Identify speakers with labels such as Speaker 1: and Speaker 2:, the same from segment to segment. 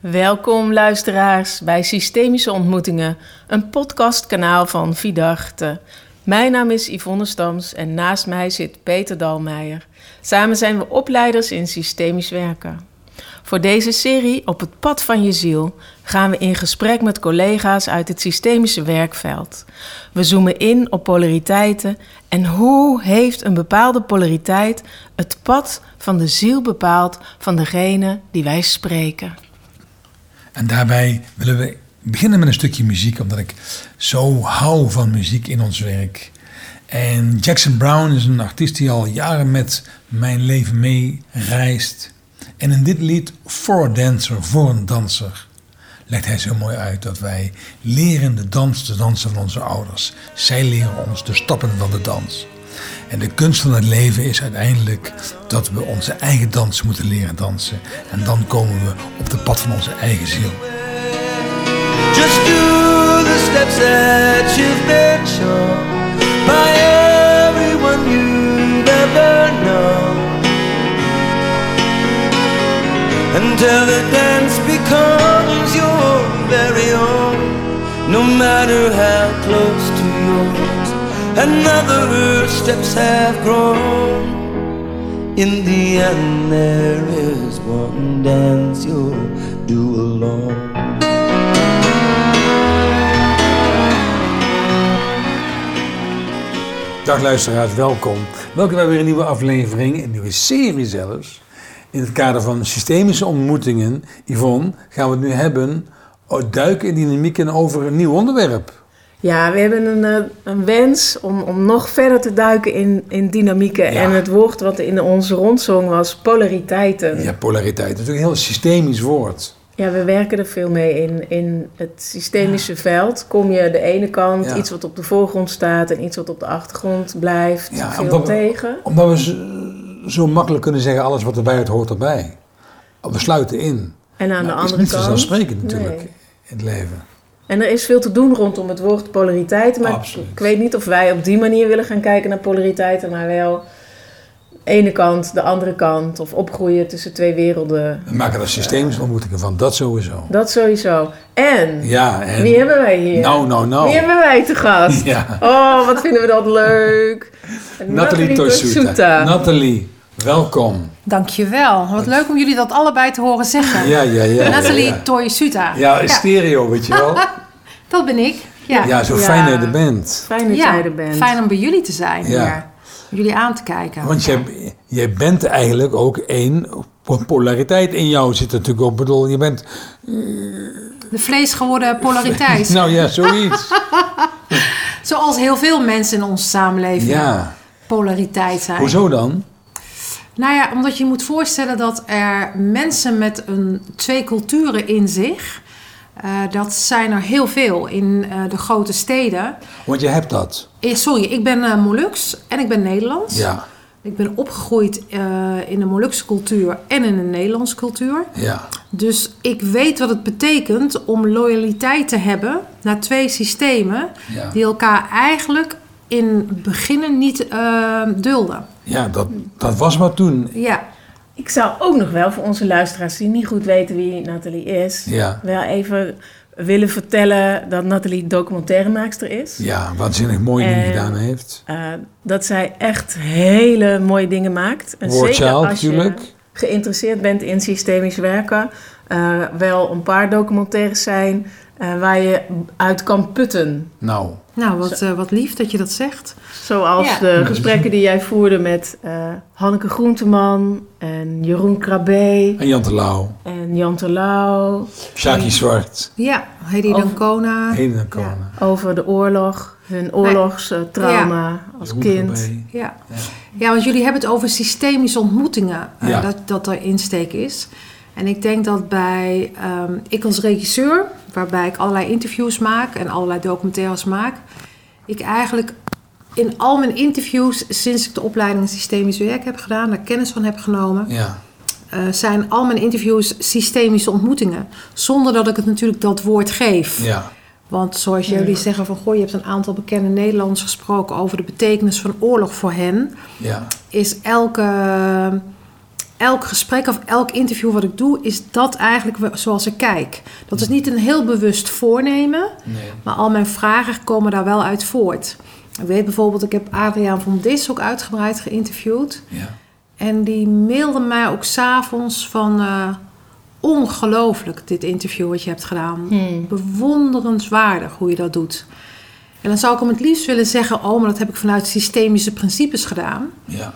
Speaker 1: Welkom luisteraars bij Systemische Ontmoetingen, een podcastkanaal van Vidarte. Mijn naam is Yvonne Stams en naast mij zit Peter Dalmeijer. Samen zijn we opleiders in systemisch werken. Voor deze serie Op het pad van je ziel gaan we in gesprek met collega's uit het systemische werkveld. We zoomen in op polariteiten en hoe heeft een bepaalde polariteit het pad van de ziel bepaald van degene die wij spreken.
Speaker 2: En daarbij willen we beginnen met een stukje muziek, omdat ik zo hou van muziek in ons werk. En Jackson Brown is een artiest die al jaren met mijn leven mee reist. En in dit lied, For a Dancer, voor een danser, legt hij zo mooi uit dat wij leren de dans te dansen van onze ouders. Zij leren ons de stappen van de dans. En de kunst van het leven is uiteindelijk dat we onze eigen dans moeten leren dansen. En dan komen we op de pad van onze eigen ziel.
Speaker 3: Just do the steps that you've been shown by everyone you've ever known. Until the dance becomes your very own, no matter how close to yours another steps have grown. In the end, there is one dance you'll do alone.
Speaker 2: Dag luisteraars, welkom. Welkom bij weer een nieuwe aflevering, een nieuwe serie zelfs. In het kader van systemische ontmoetingen, Yvonne, gaan we het nu hebben, oh, duiken in dynamieken over een nieuw onderwerp.
Speaker 1: Ja, we hebben een, eh, een wens om, om nog verder te duiken in, in dynamieken.
Speaker 2: Ja.
Speaker 1: En het woord wat in onze rondzong was polariteiten.
Speaker 2: Ja, polariteit, dat is natuurlijk een heel systemisch woord.
Speaker 1: Ja, we werken er veel mee in, in het systemische veld. Kom je de ene kant,
Speaker 2: Ja.
Speaker 1: iets wat op de voorgrond staat en iets wat op de achtergrond blijft,
Speaker 2: Ja,
Speaker 1: veel
Speaker 2: omdat we-
Speaker 1: tegen.
Speaker 2: Omdat we zo, zo makkelijk kunnen zeggen, alles wat erbij hoort, hoort erbij. We sluiten in.
Speaker 1: En aan de andere
Speaker 2: is niet
Speaker 1: kant.
Speaker 2: vanzelfsprekend natuurlijk
Speaker 1: Nee.
Speaker 2: in het leven.
Speaker 1: En er is veel te doen rondom het woord polariteiten. Maar
Speaker 2: Absoluut.
Speaker 1: ik weet niet of wij op die manier willen gaan kijken naar polariteiten, maar wel de ene kant, de andere kant. Of opgroeien tussen twee werelden.
Speaker 2: We maken er systemische ontmoetingen van, dat sowieso.
Speaker 1: Dat sowieso. En,
Speaker 2: Ja, en...
Speaker 1: wie hebben wij hier?
Speaker 2: Nou, nou, nou.
Speaker 1: Wie hebben wij te gast?
Speaker 2: Ja.
Speaker 1: Oh, wat vinden we dat leuk.
Speaker 2: Nathalie Toysuta. Nathalie, welkom.
Speaker 4: Dankjewel. Wat leuk om jullie dat allebei te horen zeggen.
Speaker 2: Ja, ja, ja.
Speaker 4: Nathalie
Speaker 2: ja, ja.
Speaker 4: Toysuta.
Speaker 2: Ja, stereo, weet je wel.
Speaker 4: dat ben ik. Ja,
Speaker 2: Ja, zo
Speaker 1: Ja.
Speaker 2: fijn dat je er bent.
Speaker 1: Fijn dat
Speaker 4: Ja,
Speaker 1: jij er bent.
Speaker 4: fijn om bij jullie te zijn
Speaker 2: Ja.
Speaker 4: hier. Jullie aan te kijken.
Speaker 2: Want jij, jij bent eigenlijk ook één polariteit in jou zit er natuurlijk op. Ik bedoel, je bent...
Speaker 4: De vleesgeworden polariteit.
Speaker 2: Nou ja, zoiets.
Speaker 4: Zoals heel veel mensen in onze samenleving
Speaker 2: Ja.
Speaker 4: polariteit zijn.
Speaker 2: Hoezo dan?
Speaker 4: Nou ja, omdat je moet voorstellen dat er mensen met een, twee culturen in zich... eh, dat zijn er heel veel in eh, de grote steden.
Speaker 2: Want je hebt dat.
Speaker 4: Sorry, ik ben eh Molux en ik ben Nederlands.
Speaker 2: Ja,
Speaker 4: Ik ben opgegroeid in de Molukse cultuur en in de Nederlandse cultuur.
Speaker 2: ja.
Speaker 4: Dus ik weet wat het betekent om loyaliteit te hebben naar twee systemen
Speaker 2: Ja,
Speaker 4: die elkaar eigenlijk in het begin niet eh, dulden.
Speaker 2: ja dat, dat was maar toen.
Speaker 4: Ja,
Speaker 1: Ik zou ook nog wel voor onze luisteraars die niet goed weten wie Nathalie is,
Speaker 2: Ja,
Speaker 1: wel even willen vertellen dat Nathalie documentairemaakster is.
Speaker 2: ja waanzinnig mooie dingen
Speaker 1: En-
Speaker 2: gedaan heeft.
Speaker 1: Eh, dat zij echt hele mooie dingen maakt. En
Speaker 2: War
Speaker 1: zeker
Speaker 2: Child
Speaker 1: als je geïnteresseerd bent in systemisch werken, eh, wel een paar documentaires zijn eh, waar je uit kan putten.
Speaker 2: Nou,
Speaker 4: nou wat, eh, wat lief dat je dat zegt.
Speaker 1: Zoals
Speaker 4: Ja.
Speaker 1: de gesprekken die jij voerde met eh, Hanneke Groenteman en Jeroen Krabbe
Speaker 2: en Jan Terlouw,
Speaker 1: en Jan Terlouw
Speaker 2: Shaki Zwart,
Speaker 4: Ja, Hedy
Speaker 1: Over-
Speaker 4: Dancona.
Speaker 2: Heden en Kona.
Speaker 1: over de oorlog, hun oorlogstrauma als
Speaker 2: Jeroen
Speaker 1: kind.
Speaker 4: Ja. ja, want jullie hebben het over systemische ontmoetingen. dat, dat er insteek is. En ik denk dat bij, ehm, ik als regisseur, waarbij ik allerlei interviews maak en allerlei documentaires maak, ik eigenlijk in al mijn interviews, sinds ik de opleiding in systemisch werk heb gedaan, daar kennis van heb genomen,
Speaker 2: Ja,
Speaker 4: eh, zijn al mijn interviews systemische ontmoetingen. Zonder dat ik het natuurlijk dat woord geef.
Speaker 2: ja,
Speaker 4: Want zoals jullie zeggen van, goh, je hebt een aantal bekende Nederlanders gesproken over de betekenis van oorlog voor hen.
Speaker 2: Ja,
Speaker 4: is elke elk gesprek of elk interview wat ik doe, is dat eigenlijk zoals ik kijk. Dat is niet een heel bewust voornemen,
Speaker 2: Nee.
Speaker 4: maar al mijn vragen komen daar wel uit voort. Ik weet bijvoorbeeld, ik heb Adriaan van Dis ook uitgebreid geïnterviewd.
Speaker 2: Ja.
Speaker 4: En die mailde mij ook s'avonds van... eh, ongelooflijk, dit interview wat je hebt gedaan.
Speaker 1: Hmm.
Speaker 4: Bewonderenswaardig hoe je dat doet. En dan zou ik hem het liefst willen zeggen... oh, maar dat heb ik vanuit systemische principes gedaan.
Speaker 2: Ja.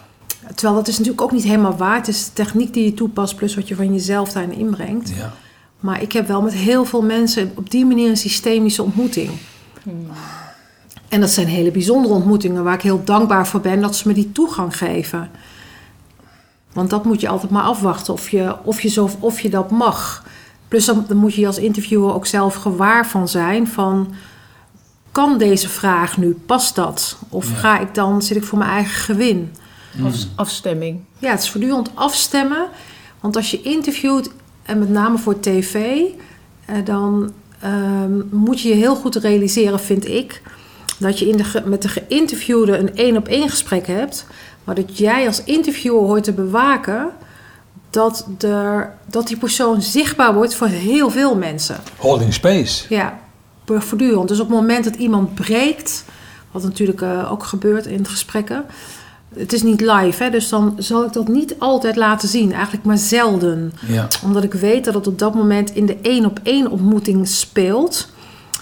Speaker 4: Terwijl dat is natuurlijk ook niet helemaal waar. Het is de techniek die je toepast... plus wat je van jezelf daarin inbrengt.
Speaker 2: Ja.
Speaker 4: Maar ik heb wel met heel veel mensen op die manier een systemische ontmoeting. En dat zijn hele bijzondere ontmoetingen waar ik heel dankbaar voor ben dat ze me die toegang geven. Want dat moet je altijd maar afwachten of je, of je, zo, of je dat mag. Plus dan, dan moet je als interviewer ook zelf gewaar van zijn van... kan deze vraag nu, past dat? Of
Speaker 2: Ja.
Speaker 4: ga ik dan, zit ik voor mijn eigen gewin?
Speaker 1: Af- afstemming.
Speaker 4: Ja, het is voortdurend afstemmen. Want als je interviewt, en met name voor tv, eh, dan ehm, moet je je heel goed realiseren, vind ik, dat je in de, met de geïnterviewde een één op één gesprek hebt, maar dat jij als interviewer hoort te bewaken dat, er, dat die persoon zichtbaar wordt voor heel veel mensen.
Speaker 2: Holding space.
Speaker 4: Ja, voortdurend. Dus op het moment dat iemand breekt, wat natuurlijk eh, ook gebeurt in gesprekken. Het is niet live, hè, dus dan zal ik dat niet altijd laten zien. Eigenlijk maar zelden.
Speaker 2: Ja.
Speaker 4: Omdat ik weet dat het op dat moment in de één op één ontmoeting speelt.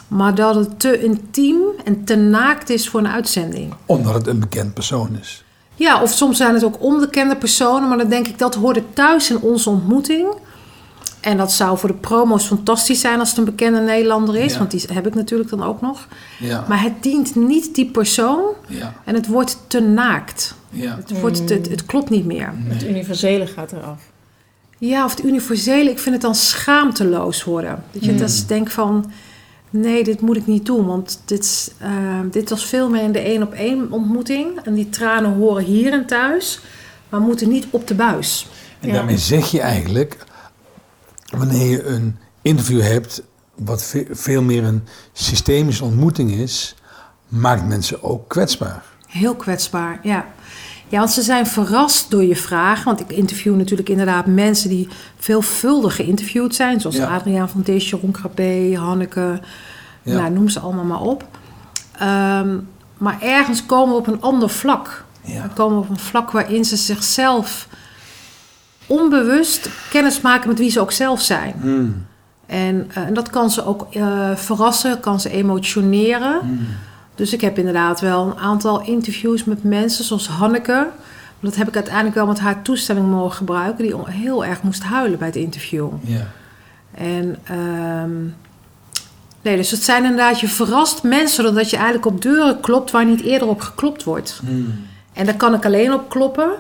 Speaker 4: Maar dat het te intiem en te naakt is voor een uitzending.
Speaker 2: Omdat het een bekend persoon is.
Speaker 4: Ja, of soms zijn het ook onbekende personen, maar dan denk ik dat hoorde thuis in onze ontmoeting. En dat zou voor de promo's fantastisch zijn als het een bekende Nederlander is,
Speaker 2: Ja.
Speaker 4: want die heb ik natuurlijk dan ook nog.
Speaker 2: Ja.
Speaker 4: Maar het dient niet die persoon
Speaker 2: Ja.
Speaker 4: en het wordt te naakt.
Speaker 2: Ja.
Speaker 4: Het, wordt, het, het klopt niet meer.
Speaker 1: Het universele gaat eraf.
Speaker 4: Ja, of het universele, ik vind het dan schaamteloos worden. Dat je dus denkt van, nee, dit moet ik niet doen. Want dit, is, eh, dit was veel meer in de één op één ontmoeting. En die tranen horen hier en thuis, maar moeten niet op de buis.
Speaker 2: En
Speaker 1: Ja.
Speaker 2: daarmee zeg je eigenlijk, wanneer je een interview hebt, wat ve- veel meer een systemische ontmoeting is, maakt mensen ook kwetsbaar.
Speaker 4: Heel kwetsbaar, ja. Ja, want ze zijn verrast door je vragen. Want ik interview natuurlijk inderdaad mensen die veelvuldig geïnterviewd zijn. Zoals
Speaker 2: Ja.
Speaker 4: Adriaan van Dees, Jeroen Krabbe, Hanneke.
Speaker 2: Ja.
Speaker 4: Nou, noem ze allemaal maar op. Ehm, maar ergens komen we op een ander vlak.
Speaker 2: Ja.
Speaker 4: We komen op een vlak waarin ze zichzelf onbewust kennis maken met wie ze ook zelf zijn.
Speaker 2: Hmm.
Speaker 4: En, eh, en dat kan ze ook eh, verrassen, kan ze emotioneren.
Speaker 2: Hmm.
Speaker 4: Dus ik heb inderdaad wel een aantal interviews met mensen, zoals Hanneke. Dat heb ik uiteindelijk wel met haar toestemming mogen gebruiken, die heel erg moest huilen bij het interview.
Speaker 2: Ja.
Speaker 4: En ehm, nee, dus het zijn inderdaad, je verrast mensen doordat je eigenlijk op deuren klopt waar niet eerder op geklopt wordt.
Speaker 2: Hmm.
Speaker 4: En daar kan ik alleen op kloppen,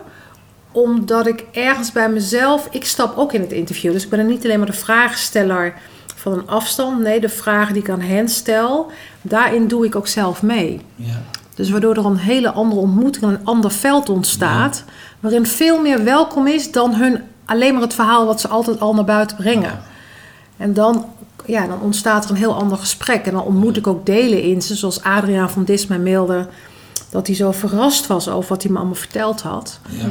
Speaker 4: omdat ik ergens bij mezelf, ik stap ook in het interview. Dus ik ben er niet alleen maar de vraagsteller van een afstand. Nee, de vragen die ik aan hen stel, daarin doe ik ook zelf mee.
Speaker 2: Ja.
Speaker 4: Dus waardoor er een hele andere ontmoeting, een ander veld ontstaat, waarin veel meer welkom is dan hun alleen maar het verhaal wat ze altijd al naar buiten brengen. En dan, ja, dan ontstaat er een heel ander gesprek. En dan ontmoet ik ook delen in ze, zoals Adriaan van Dis mij mailde, dat hij zo verrast was over wat hij me allemaal verteld had.
Speaker 2: Ja.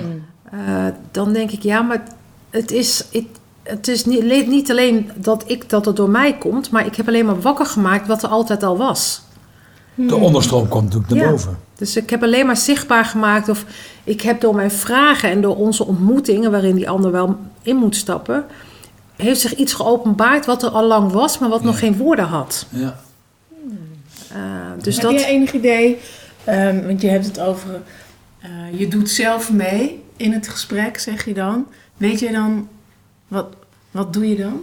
Speaker 4: Eh, dan denk ik, ja, maar het is, het, het is niet, niet alleen dat, ik, dat het door mij komt, maar ik heb alleen maar wakker gemaakt wat er altijd al was.
Speaker 2: De onderstroom komt natuurlijk naar
Speaker 4: Ja.
Speaker 2: boven.
Speaker 4: Dus ik heb alleen maar zichtbaar gemaakt, of ik heb door mijn vragen en door onze ontmoetingen, waarin die ander wel in moet stappen, heeft zich iets geopenbaard wat er al lang was, maar wat nog geen woorden had.
Speaker 2: Ja.
Speaker 4: Eh, dus
Speaker 1: Heb
Speaker 4: dat.
Speaker 1: jij enig idee, ehm, want je hebt het over, eh, je doet zelf mee in het gesprek, zeg je dan. Weet je dan, wat, wat doe je dan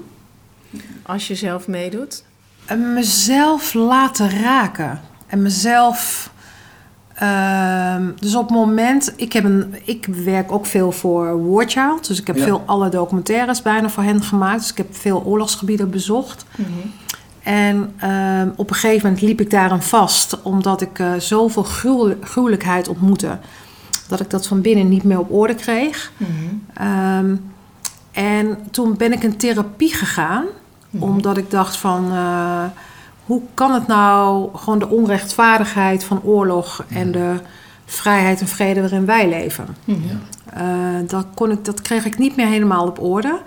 Speaker 1: als je zelf meedoet?
Speaker 4: En mezelf laten raken. En mezelf. ehm, dus op het moment. Ik, heb een, ik werk ook veel voor War Child. Dus ik heb
Speaker 2: Ja.
Speaker 4: veel alle documentaires bijna voor hen gemaakt. Dus ik heb veel oorlogsgebieden bezocht. En ehm, op een gegeven moment liep ik daarin vast. Omdat ik eh, zoveel gruwel- gruwelijkheid ontmoette. Dat ik dat van binnen niet meer op orde kreeg. Ehm, en toen ben ik in therapie gegaan. Omdat ik dacht van... eh, hoe kan het nou gewoon de onrechtvaardigheid van oorlog... en de vrijheid en vrede waarin wij leven.
Speaker 1: Mhm.
Speaker 4: Eh, dat, kon ik, dat kreeg ik niet meer helemaal op orde.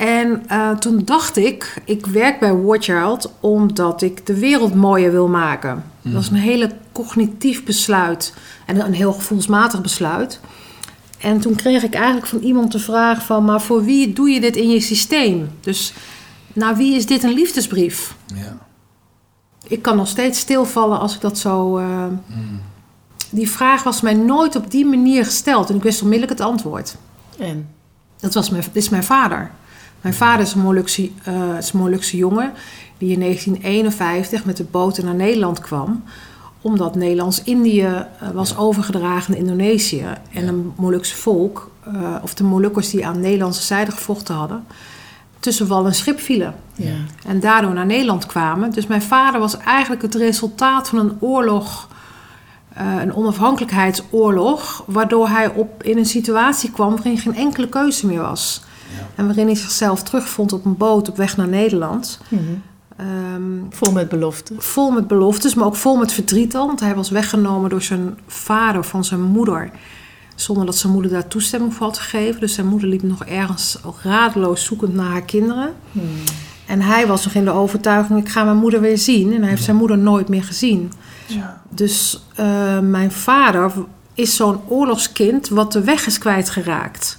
Speaker 4: En eh, toen dacht ik, ik werk bij Warchild omdat ik de wereld mooier wil maken. Dat is een hele cognitief besluit en een heel gevoelsmatig besluit. En toen kreeg ik eigenlijk van iemand de vraag van, maar voor wie doe je dit in je systeem? Dus naar wie is dit een liefdesbrief?
Speaker 2: Ja.
Speaker 4: Ik kan nog steeds stilvallen als ik dat zo. eh, Die vraag was mij nooit op die manier gesteld en ik wist onmiddellijk het antwoord.
Speaker 1: En?
Speaker 4: Dat was mijn, dit is mijn vader. Mijn vader is een Molukse, eh, is een Molukse jongen die in 1951 met de boten naar Nederland kwam. Omdat Nederlands-Indië eh, was overgedragen in Indonesië. En een Molukse volk, eh, of de Molukkers die aan de Nederlandse zijde gevochten hadden, tussen wal en schip vielen.
Speaker 1: Ja.
Speaker 4: En daardoor naar Nederland kwamen. Dus mijn vader was eigenlijk het resultaat van een oorlog, een onafhankelijkheidsoorlog, waardoor hij op, in een situatie kwam waarin geen enkele keuze meer was. En waarin hij zichzelf terugvond op een boot op weg naar Nederland.
Speaker 1: Mhm.
Speaker 4: Ehm,
Speaker 1: Vol met beloften.
Speaker 4: vol met beloftes, maar ook vol met verdriet al. Want hij was weggenomen door zijn vader van zijn moeder. Zonder dat zijn moeder daar toestemming voor had gegeven. Dus zijn moeder liep nog ergens radeloos zoekend naar haar kinderen. En hij was nog in de overtuiging, ik ga mijn moeder weer zien. En hij heeft zijn moeder nooit meer gezien. Dus eh, mijn vader is zo'n oorlogskind wat de weg is kwijtgeraakt.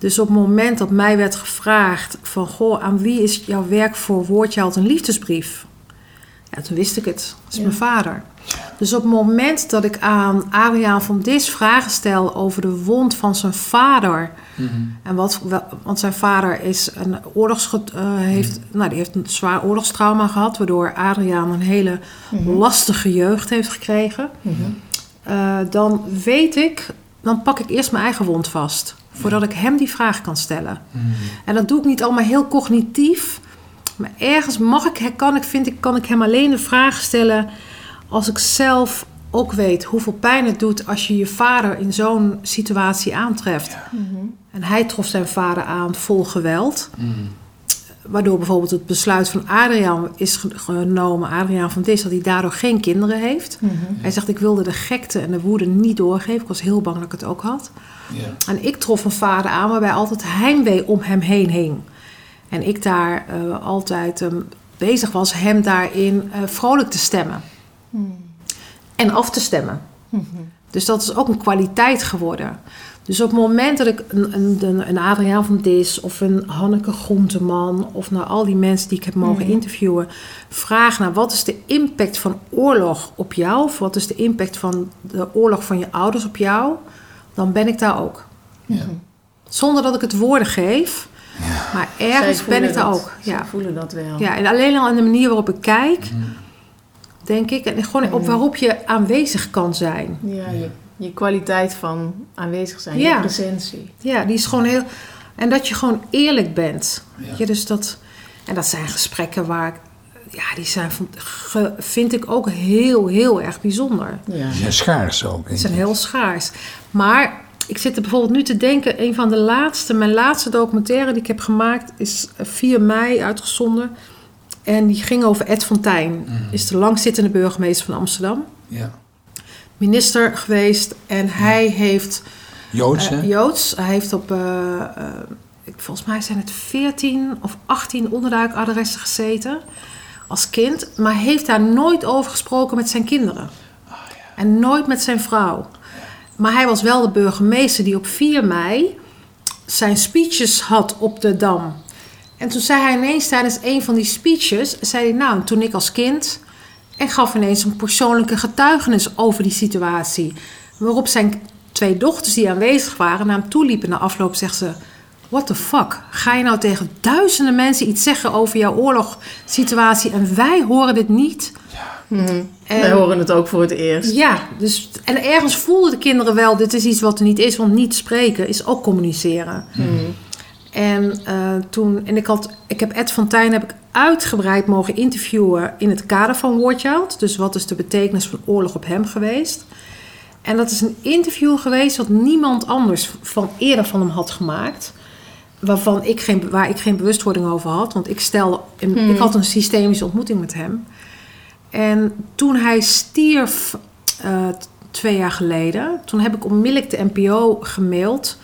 Speaker 4: Dus op het moment dat mij werd gevraagd van... Goh, aan wie is jouw werk voor woordje een liefdesbrief? Ja, toen wist ik het. Dat is
Speaker 1: Ja.
Speaker 4: mijn vader. Dus op het moment dat ik aan Adriaan van Dis vragen stel... over de wond van zijn vader... En wat, wel- want zijn vader is een oorlogsge- eh, heeft, nou, die heeft een zwaar oorlogstrauma gehad... waardoor Adriaan een hele lastige jeugd heeft gekregen. Eh, dan weet ik, dan pak ik eerst mijn eigen wond vast. Voordat ik hem die vraag kan stellen. En dat doe ik niet allemaal heel cognitief. Maar ergens mag ik, kan ik, vind ik, kan ik hem alleen de vraag stellen... als ik zelf ook weet hoeveel pijn het doet... als je je vader in zo'n situatie aantreft. En hij trof zijn vader aan vol geweld. Waardoor bijvoorbeeld het besluit van Adriaan is ge- genomen, Adriaan van Dis, dat hij daardoor geen kinderen heeft. Hij zegt, ik wilde de gekte en de woede niet doorgeven. Ik was heel bang dat ik het ook had.
Speaker 2: Ja.
Speaker 4: En ik trof een vader aan waarbij altijd heimwee om hem heen hing. En ik daar eh, altijd ehm, bezig was hem daarin eh, vrolijk te stemmen. En af te stemmen. Dus dat is ook een kwaliteit geworden. Dus op het moment dat ik een, een, een- Adriaan van Dis of een Hanneke Groenteman of naar al die mensen die ik heb mogen interviewen, vraag naar wat is de impact van oorlog op jou, of wat is de impact van de oorlog van je ouders op jou, dan ben ik daar ook.
Speaker 2: Ja.
Speaker 4: Zonder dat ik het woorden geef, maar ergens ben ik daar
Speaker 1: dat.
Speaker 4: ook.
Speaker 1: Zij
Speaker 4: Ja.
Speaker 1: voelen dat wel.
Speaker 4: Ja, en alleen al aan de manier waarop ik kijk, denk ik, en gewoon op waarop je aanwezig kan zijn.
Speaker 1: Ja, je, je kwaliteit van aanwezig zijn,
Speaker 4: Ja.
Speaker 1: je presentie.
Speaker 4: Ja, die is gewoon heel. En dat je gewoon eerlijk bent.
Speaker 2: Ja.
Speaker 4: Je, dus dat, en dat zijn gesprekken waar ik. Ja, die zijn, vind ik ook heel, heel erg bijzonder.
Speaker 1: Ja.
Speaker 2: Zijn schaars ook.
Speaker 4: Die zijn heel schaars. Maar ik zit er bijvoorbeeld nu te denken, een van de laatste, mijn laatste documentaire die ik heb gemaakt, is 4 mei uitgezonden. En die ging over Ed Fontijn. Is de langzittende burgemeester van Amsterdam.
Speaker 2: Ja.
Speaker 4: Minister geweest. En hij heeft
Speaker 2: Joods,
Speaker 4: eh,
Speaker 2: hè?
Speaker 4: Joods. Hij heeft op, eh, eh, volgens mij zijn het 14 of 18 onderduikadressen gezeten als kind. Maar heeft daar nooit over gesproken met zijn kinderen. En nooit met zijn vrouw. Maar hij was wel de burgemeester die op 4 mei zijn speeches had op de Dam. En toen zei hij ineens tijdens een van die speeches... zei hij, nou, toen ik als kind... en gaf ineens een persoonlijke getuigenis over die situatie. Waarop zijn twee dochters die aanwezig waren naar hem toe liepen. Na afloop zegt ze... What the fuck? Ga je nou tegen duizenden mensen iets zeggen over jouw oorlogssituatie... en wij horen dit niet? En-
Speaker 1: Wij horen het ook voor het eerst.
Speaker 4: ja, dus, en ergens voelden de kinderen wel, dit is iets wat er niet is, want niet spreken is ook communiceren. En eh, toen, en ik had, ik heb Ed van Tijn heb ik uitgebreid mogen interviewen in het kader van Warchild. Dus wat is de betekenis van oorlog op hem geweest? En dat is een interview geweest wat niemand anders van eerder van hem had gemaakt. Waarvan ik geen, waar ik geen bewustwording over had. Want ik, stelde, ik had een systemische ontmoeting met hem. En toen hij stierf, eh, twee jaar geleden. Toen heb ik onmiddellijk de NPO gemaild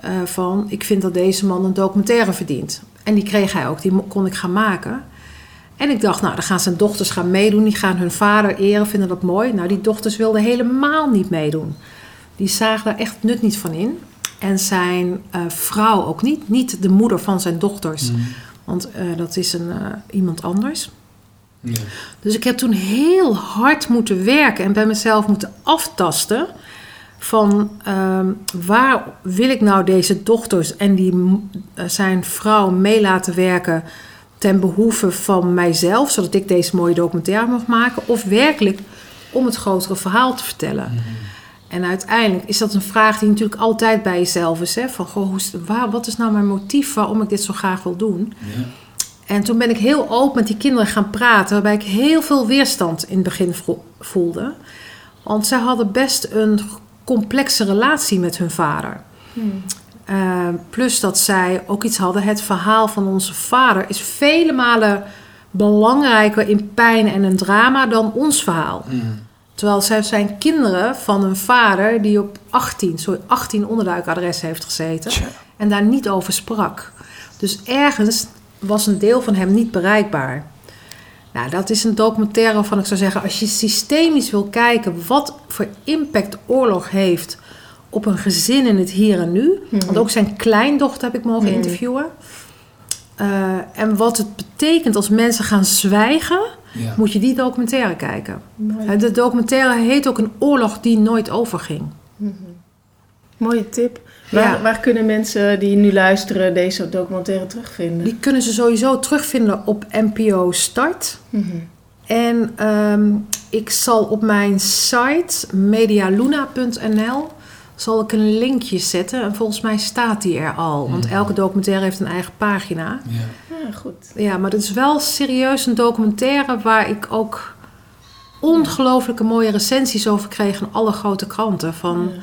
Speaker 4: eh, van... ik vind dat deze man een documentaire verdient. En die kreeg hij ook, die kon ik gaan maken. En ik dacht, nou, dan gaan zijn dochters gaan meedoen. Die gaan hun vader eren, vinden dat mooi. Nou, die dochters wilden helemaal niet meedoen. Die zagen daar echt nut niet van in. En zijn eh, vrouw ook niet. Niet de moeder van zijn dochters. Want eh, dat is een, iemand anders. Dus ik heb toen heel hard moeten werken en bij mezelf moeten aftasten van ehm, waar wil ik nou deze dochters en die, eh, zijn vrouw mee laten werken ten behoeve van mijzelf, zodat ik deze mooie documentaire mag maken, of werkelijk om het grotere verhaal te vertellen. En uiteindelijk is dat een vraag die natuurlijk altijd bij jezelf is. Hè? Van, goh, waar, wat is nou mijn motief waarom ik dit zo graag wil doen? En toen ben ik heel open met die kinderen gaan praten, waarbij ik heel veel weerstand in het begin vo- voelde. Want zij hadden best een complexe relatie met hun vader. Eh, plus dat zij ook iets hadden. Het verhaal van onze vader is vele malen belangrijker in pijn en een drama dan ons verhaal. Terwijl zij zijn kinderen van een vader die op 18, sorry, 18 onderduikadressen heeft gezeten.
Speaker 2: Tja.
Speaker 4: En daar niet over sprak. Dus ergens was een deel van hem niet bereikbaar. Nou, dat is een documentaire waarvan ik zou zeggen... als je systemisch wil kijken wat voor impact oorlog heeft... op een gezin in het hier en nu. Want ook zijn kleindochter heb ik mogen interviewen. Eh, en wat het betekent als mensen gaan zwijgen...
Speaker 2: Ja.
Speaker 4: moet je die documentaire kijken.
Speaker 1: Mooi.
Speaker 4: De documentaire heet ook een oorlog die nooit overging.
Speaker 1: Mooie tip. Waar,
Speaker 4: Ja.
Speaker 1: waar kunnen mensen die nu luisteren deze documentaire terugvinden?
Speaker 4: Die kunnen ze sowieso terugvinden op NPO Start.
Speaker 1: Mhm.
Speaker 4: En ehm, ik zal op mijn site medialuna.nl zal ik een linkje zetten. En volgens mij staat die er al. Want elke documentaire heeft een eigen pagina.
Speaker 2: Ja.
Speaker 1: Ja, goed.
Speaker 4: Ja, maar het is wel serieus een documentaire waar ik ook ongelooflijke mooie recensies over kreeg van alle grote kranten. Van
Speaker 2: Ja.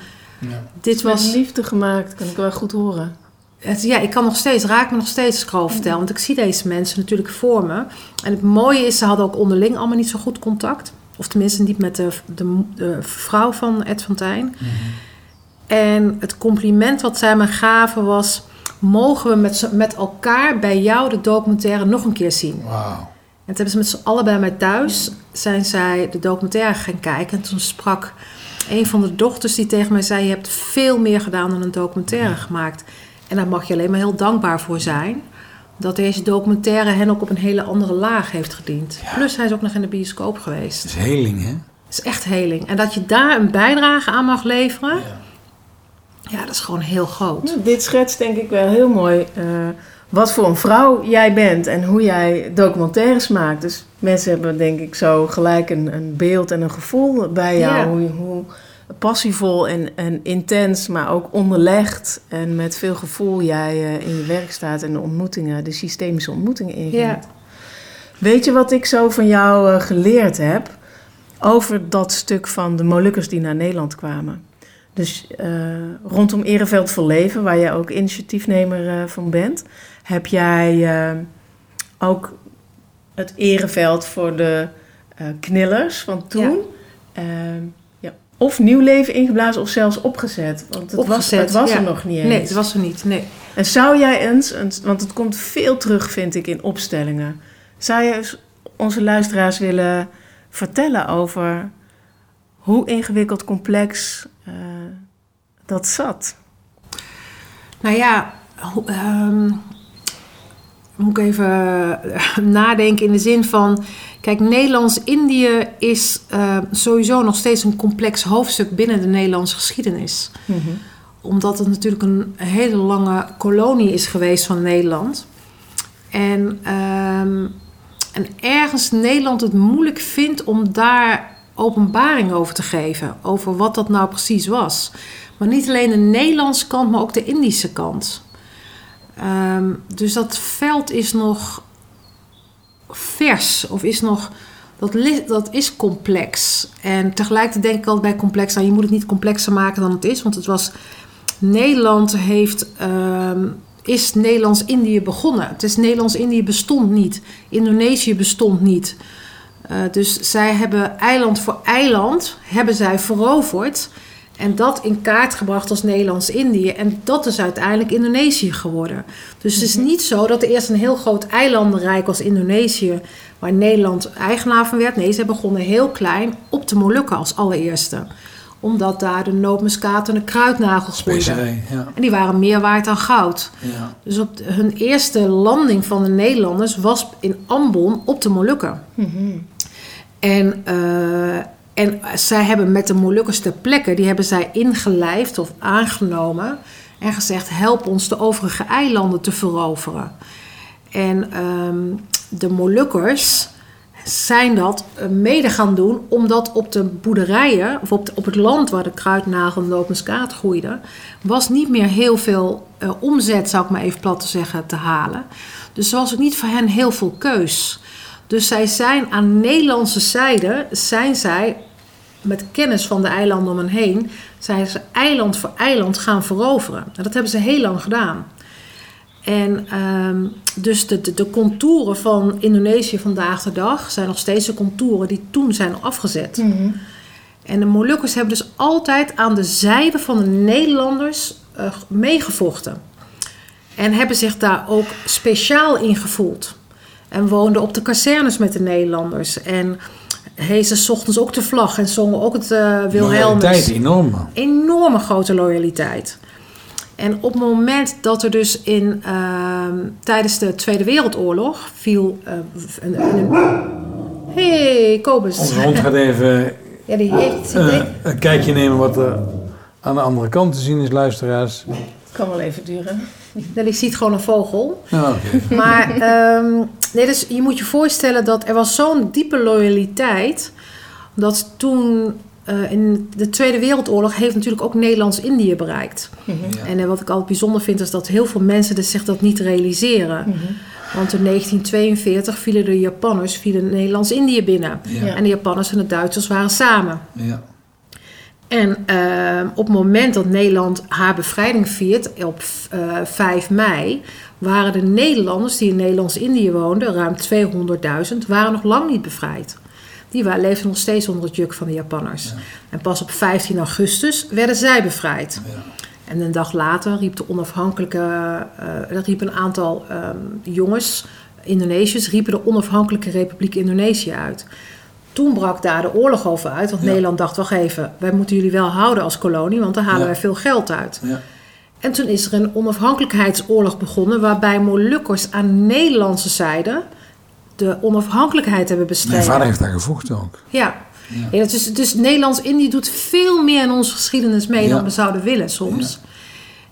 Speaker 4: Dit
Speaker 1: Was liefde gemaakt, kan ik wel goed horen.
Speaker 4: Het, ja, ik kan nog steeds, raak me nog steeds als ik erover vertel. Want ik zie deze mensen natuurlijk voor me. En het mooie is, ze hadden ook onderling allemaal niet zo goed contact. Of tenminste niet met de, de, de vrouw van Ed van Tijn. En het compliment wat zij me gaven was... mogen we met, met elkaar bij jou de documentaire nog een keer zien?
Speaker 2: Wauw.
Speaker 4: En toen hebben ze met z'n allen bij mij thuis... zijn zij de documentaire gaan kijken. En toen sprak een van de dochters die tegen mij zei... je hebt veel meer gedaan dan een documentaire gemaakt. En daar mag je alleen maar heel dankbaar voor zijn... dat deze documentaire hen ook op een hele andere laag heeft gediend. Plus hij is ook nog in de bioscoop geweest.
Speaker 2: Het is heling, hè?
Speaker 4: Het is echt heling. En dat je daar een bijdrage aan mag leveren... ja, dat is gewoon heel groot.
Speaker 1: Ja, dit schetst denk ik wel heel mooi eh, wat voor een vrouw jij bent en hoe jij documentaires maakt. Dus mensen hebben denk ik zo gelijk een, een beeld en een gevoel bij jou.
Speaker 4: Ja.
Speaker 1: Hoe, hoe passievol en, en intens, maar ook onderlegd en met veel gevoel jij eh, in je werk staat en de ontmoetingen, de systemische ontmoetingen ingaat.
Speaker 4: Ja.
Speaker 1: Weet je wat ik zo van jou eh, geleerd heb over dat stuk van de Molukkers die naar Nederland kwamen? Dus eh, rondom Ereveld voor Leven, waar jij ook initiatiefnemer van bent, heb jij eh, ook het Ereveld voor de eh, knillers van toen. eh, ja, of nieuw leven ingeblazen of zelfs opgezet. Want het
Speaker 4: Opgezet,
Speaker 1: was, het was
Speaker 4: ja.
Speaker 1: er nog niet eens.
Speaker 4: Nee, het was er niet. Nee.
Speaker 1: En zou jij eens, een- want het komt veel terug, vind ik, in opstellingen. Zou je onze luisteraars willen vertellen over hoe ingewikkeld, complex eh, dat zat?
Speaker 4: Nou ja, ehm, moet ik even eh, nadenken in de zin van... Kijk, Nederlands-Indië is eh, sowieso nog steeds een complex hoofdstuk binnen de Nederlandse geschiedenis. Omdat het natuurlijk een hele lange kolonie is geweest van Nederland. En, ehm, en ergens Nederland het moeilijk vindt om daar openbaring over te geven. Over wat dat nou precies was. Maar niet alleen de Nederlandse kant, maar ook de Indische kant. Ehm, dus dat veld is nog vers of is nog. Dat, dat is complex. En tegelijkertijd denk ik altijd bij complex, nou, je moet het niet complexer maken dan het is. Want het was. Nederland heeft. ehm, is Nederlands-Indië begonnen. Het is Nederlands-Indië bestond niet. Indonesië bestond niet. Eh, dus zij hebben eiland voor eiland hebben zij veroverd. En dat in kaart gebracht als Nederlands-Indië. En dat is uiteindelijk Indonesië geworden. Dus het is niet zo dat er eerst een heel groot eilandenrijk als Indonesië... waar Nederland eigenaar van werd. Nee, ze begonnen heel klein op de Molukken als allereerste. Omdat daar de nootmuskaat en de kruidnagel groeiden.
Speaker 2: Specerij, ja.
Speaker 4: En die waren meer waard dan goud.
Speaker 2: ja.
Speaker 4: Dus op de- hun eerste landing van de Nederlanders was in Ambon op de Molukken. En, eh, en zij hebben met de Molukkers ter plekke, die hebben zij ingelijfd of aangenomen en gezegd: help ons de overige eilanden te veroveren. En ehm, de Molukkers zijn dat eh, mede gaan doen, omdat op de boerderijen, of op, het land waar de kruidnagel en de nootmuskaat groeiden, was niet meer heel veel eh, omzet, zou ik maar even plat te zeggen, te halen. Dus er was ook niet voor hen heel veel keus. Dus zij zijn aan Nederlandse zijde, zijn zij met kennis van de eilanden om hen heen, zijn ze eiland voor eiland gaan veroveren. En dat hebben ze heel lang gedaan. En ehm, dus de, de, de contouren van Indonesië vandaag de dag zijn nog steeds de contouren die toen zijn afgezet. En de Molukkers hebben dus altijd aan de zijde van de Nederlanders eh, meegevochten. En hebben zich daar ook speciaal in gevoeld. En woonden op de kazernes met de Nederlanders. En hezen 's ochtends ook de vlag en zongen ook het eh Wilhelmus
Speaker 2: Loyaliteit, enorm.
Speaker 4: enorme grote loyaliteit. En op het moment dat er dus in, ehm, tijdens de Tweede Wereldoorlog viel eh, een, een, Hey, Kobus.
Speaker 2: Onze hond gaat even
Speaker 4: Ja, die heeft...
Speaker 2: eh, een kijkje nemen wat er aan de andere kant te zien is, luisteraars.
Speaker 1: Kan wel even duren.
Speaker 4: Nee, die ziet gewoon een vogel. Maar ehm, nee, dus je moet je voorstellen dat er was zo'n diepe loyaliteit... dat toen eh, in de Tweede Wereldoorlog heeft natuurlijk ook Nederlands-Indië bereikt.
Speaker 2: Ja.
Speaker 4: En eh, wat ik altijd bijzonder vind is dat heel veel mensen dus zich dat niet realiseren. Want in 1942 vielen de Japanners vielen Nederlands-Indië binnen.
Speaker 2: Ja.
Speaker 4: En de Japanners en de Duitsers waren samen.
Speaker 2: Ja.
Speaker 4: En eh, op het moment dat Nederland haar bevrijding viert, op eh 5 mei, waren de Nederlanders die in Nederlands-Indië woonden, ruim 200.000, waren nog lang niet bevrijd. Die leefden nog steeds onder het juk van de Japanners. En pas op 15 augustus werden zij bevrijd.
Speaker 2: Ja.
Speaker 4: En een dag later riep de onafhankelijke, eh, riep een aantal ehm, jongens, Indonesiërs, riepen de onafhankelijke Republiek Indonesië uit. Toen brak daar de oorlog over uit, want
Speaker 2: Ja.
Speaker 4: Nederland dacht, wacht even, wij moeten jullie wel houden als kolonie, want daar halen
Speaker 2: Ja.
Speaker 4: wij veel geld uit.
Speaker 2: Ja.
Speaker 4: En toen is er een onafhankelijkheidsoorlog begonnen, waarbij Molukkers aan Nederlandse zijde de onafhankelijkheid hebben
Speaker 2: Mijn
Speaker 4: bestreden.
Speaker 2: vader heeft daar gevochten ook.
Speaker 4: Ja.
Speaker 2: Ja.
Speaker 4: Ja, dus, dus Nederlands-Indië doet veel meer in onze geschiedenis mee
Speaker 2: Ja.
Speaker 4: dan we zouden willen soms.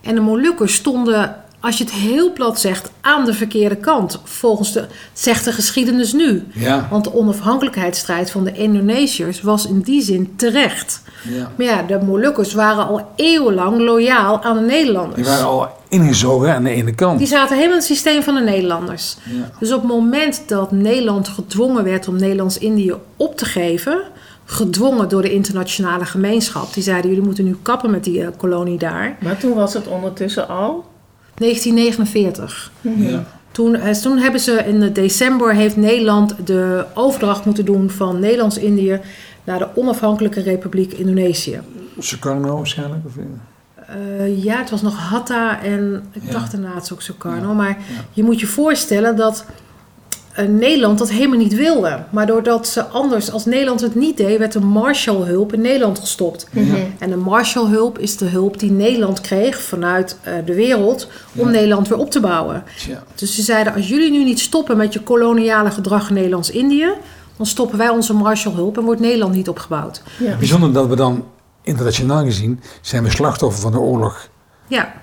Speaker 4: En de Molukkers stonden, als je het heel plat zegt, aan de verkeerde kant. Volgens de, zegt de geschiedenis nu.
Speaker 2: Ja.
Speaker 4: Want de onafhankelijkheidsstrijd van de Indonesiërs was in die zin terecht.
Speaker 2: ja.
Speaker 4: Maar ja, de Molukkers waren al eeuwenlang loyaal aan de Nederlanders.
Speaker 2: Die waren al ingezogen aan de ene kant.
Speaker 4: Die zaten helemaal in het systeem van de Nederlanders.
Speaker 2: Ja.
Speaker 4: Dus op het moment dat Nederland gedwongen werd om Nederlands-Indië op te geven, gedwongen door de internationale gemeenschap, die zeiden: jullie moeten nu kappen met die eh, kolonie daar.
Speaker 1: Maar toen was het ondertussen al.
Speaker 4: 1949.
Speaker 2: Ja.
Speaker 4: Toen, eh, toen hebben ze in de december heeft Nederland de overdracht moeten doen van Nederlands-Indië naar de onafhankelijke Republiek Indonesië.
Speaker 2: Sukarno waarschijnlijk? Of,
Speaker 4: Eh, ja, het was nog Hatta en ik
Speaker 2: Ja.
Speaker 4: dacht daarna het is ook Sukarno.
Speaker 2: Ja.
Speaker 4: Maar
Speaker 2: Ja.
Speaker 4: je moet je voorstellen dat Nederland dat helemaal niet wilde. Maar doordat ze anders, als Nederland het niet deed, werd de Marshallhulp in Nederland gestopt. En de Marshallhulp is de hulp die Nederland kreeg vanuit eh, de wereld om
Speaker 2: Ja.
Speaker 4: Nederland weer op te bouwen. Dus ze zeiden, als jullie nu niet stoppen met je koloniale gedrag in Nederlands-Indië, dan stoppen wij onze Marshallhulp en wordt Nederland niet opgebouwd.
Speaker 1: Ja.
Speaker 2: Bijzonder dat we dan internationaal gezien zijn we slachtoffer van de oorlog
Speaker 4: Ja,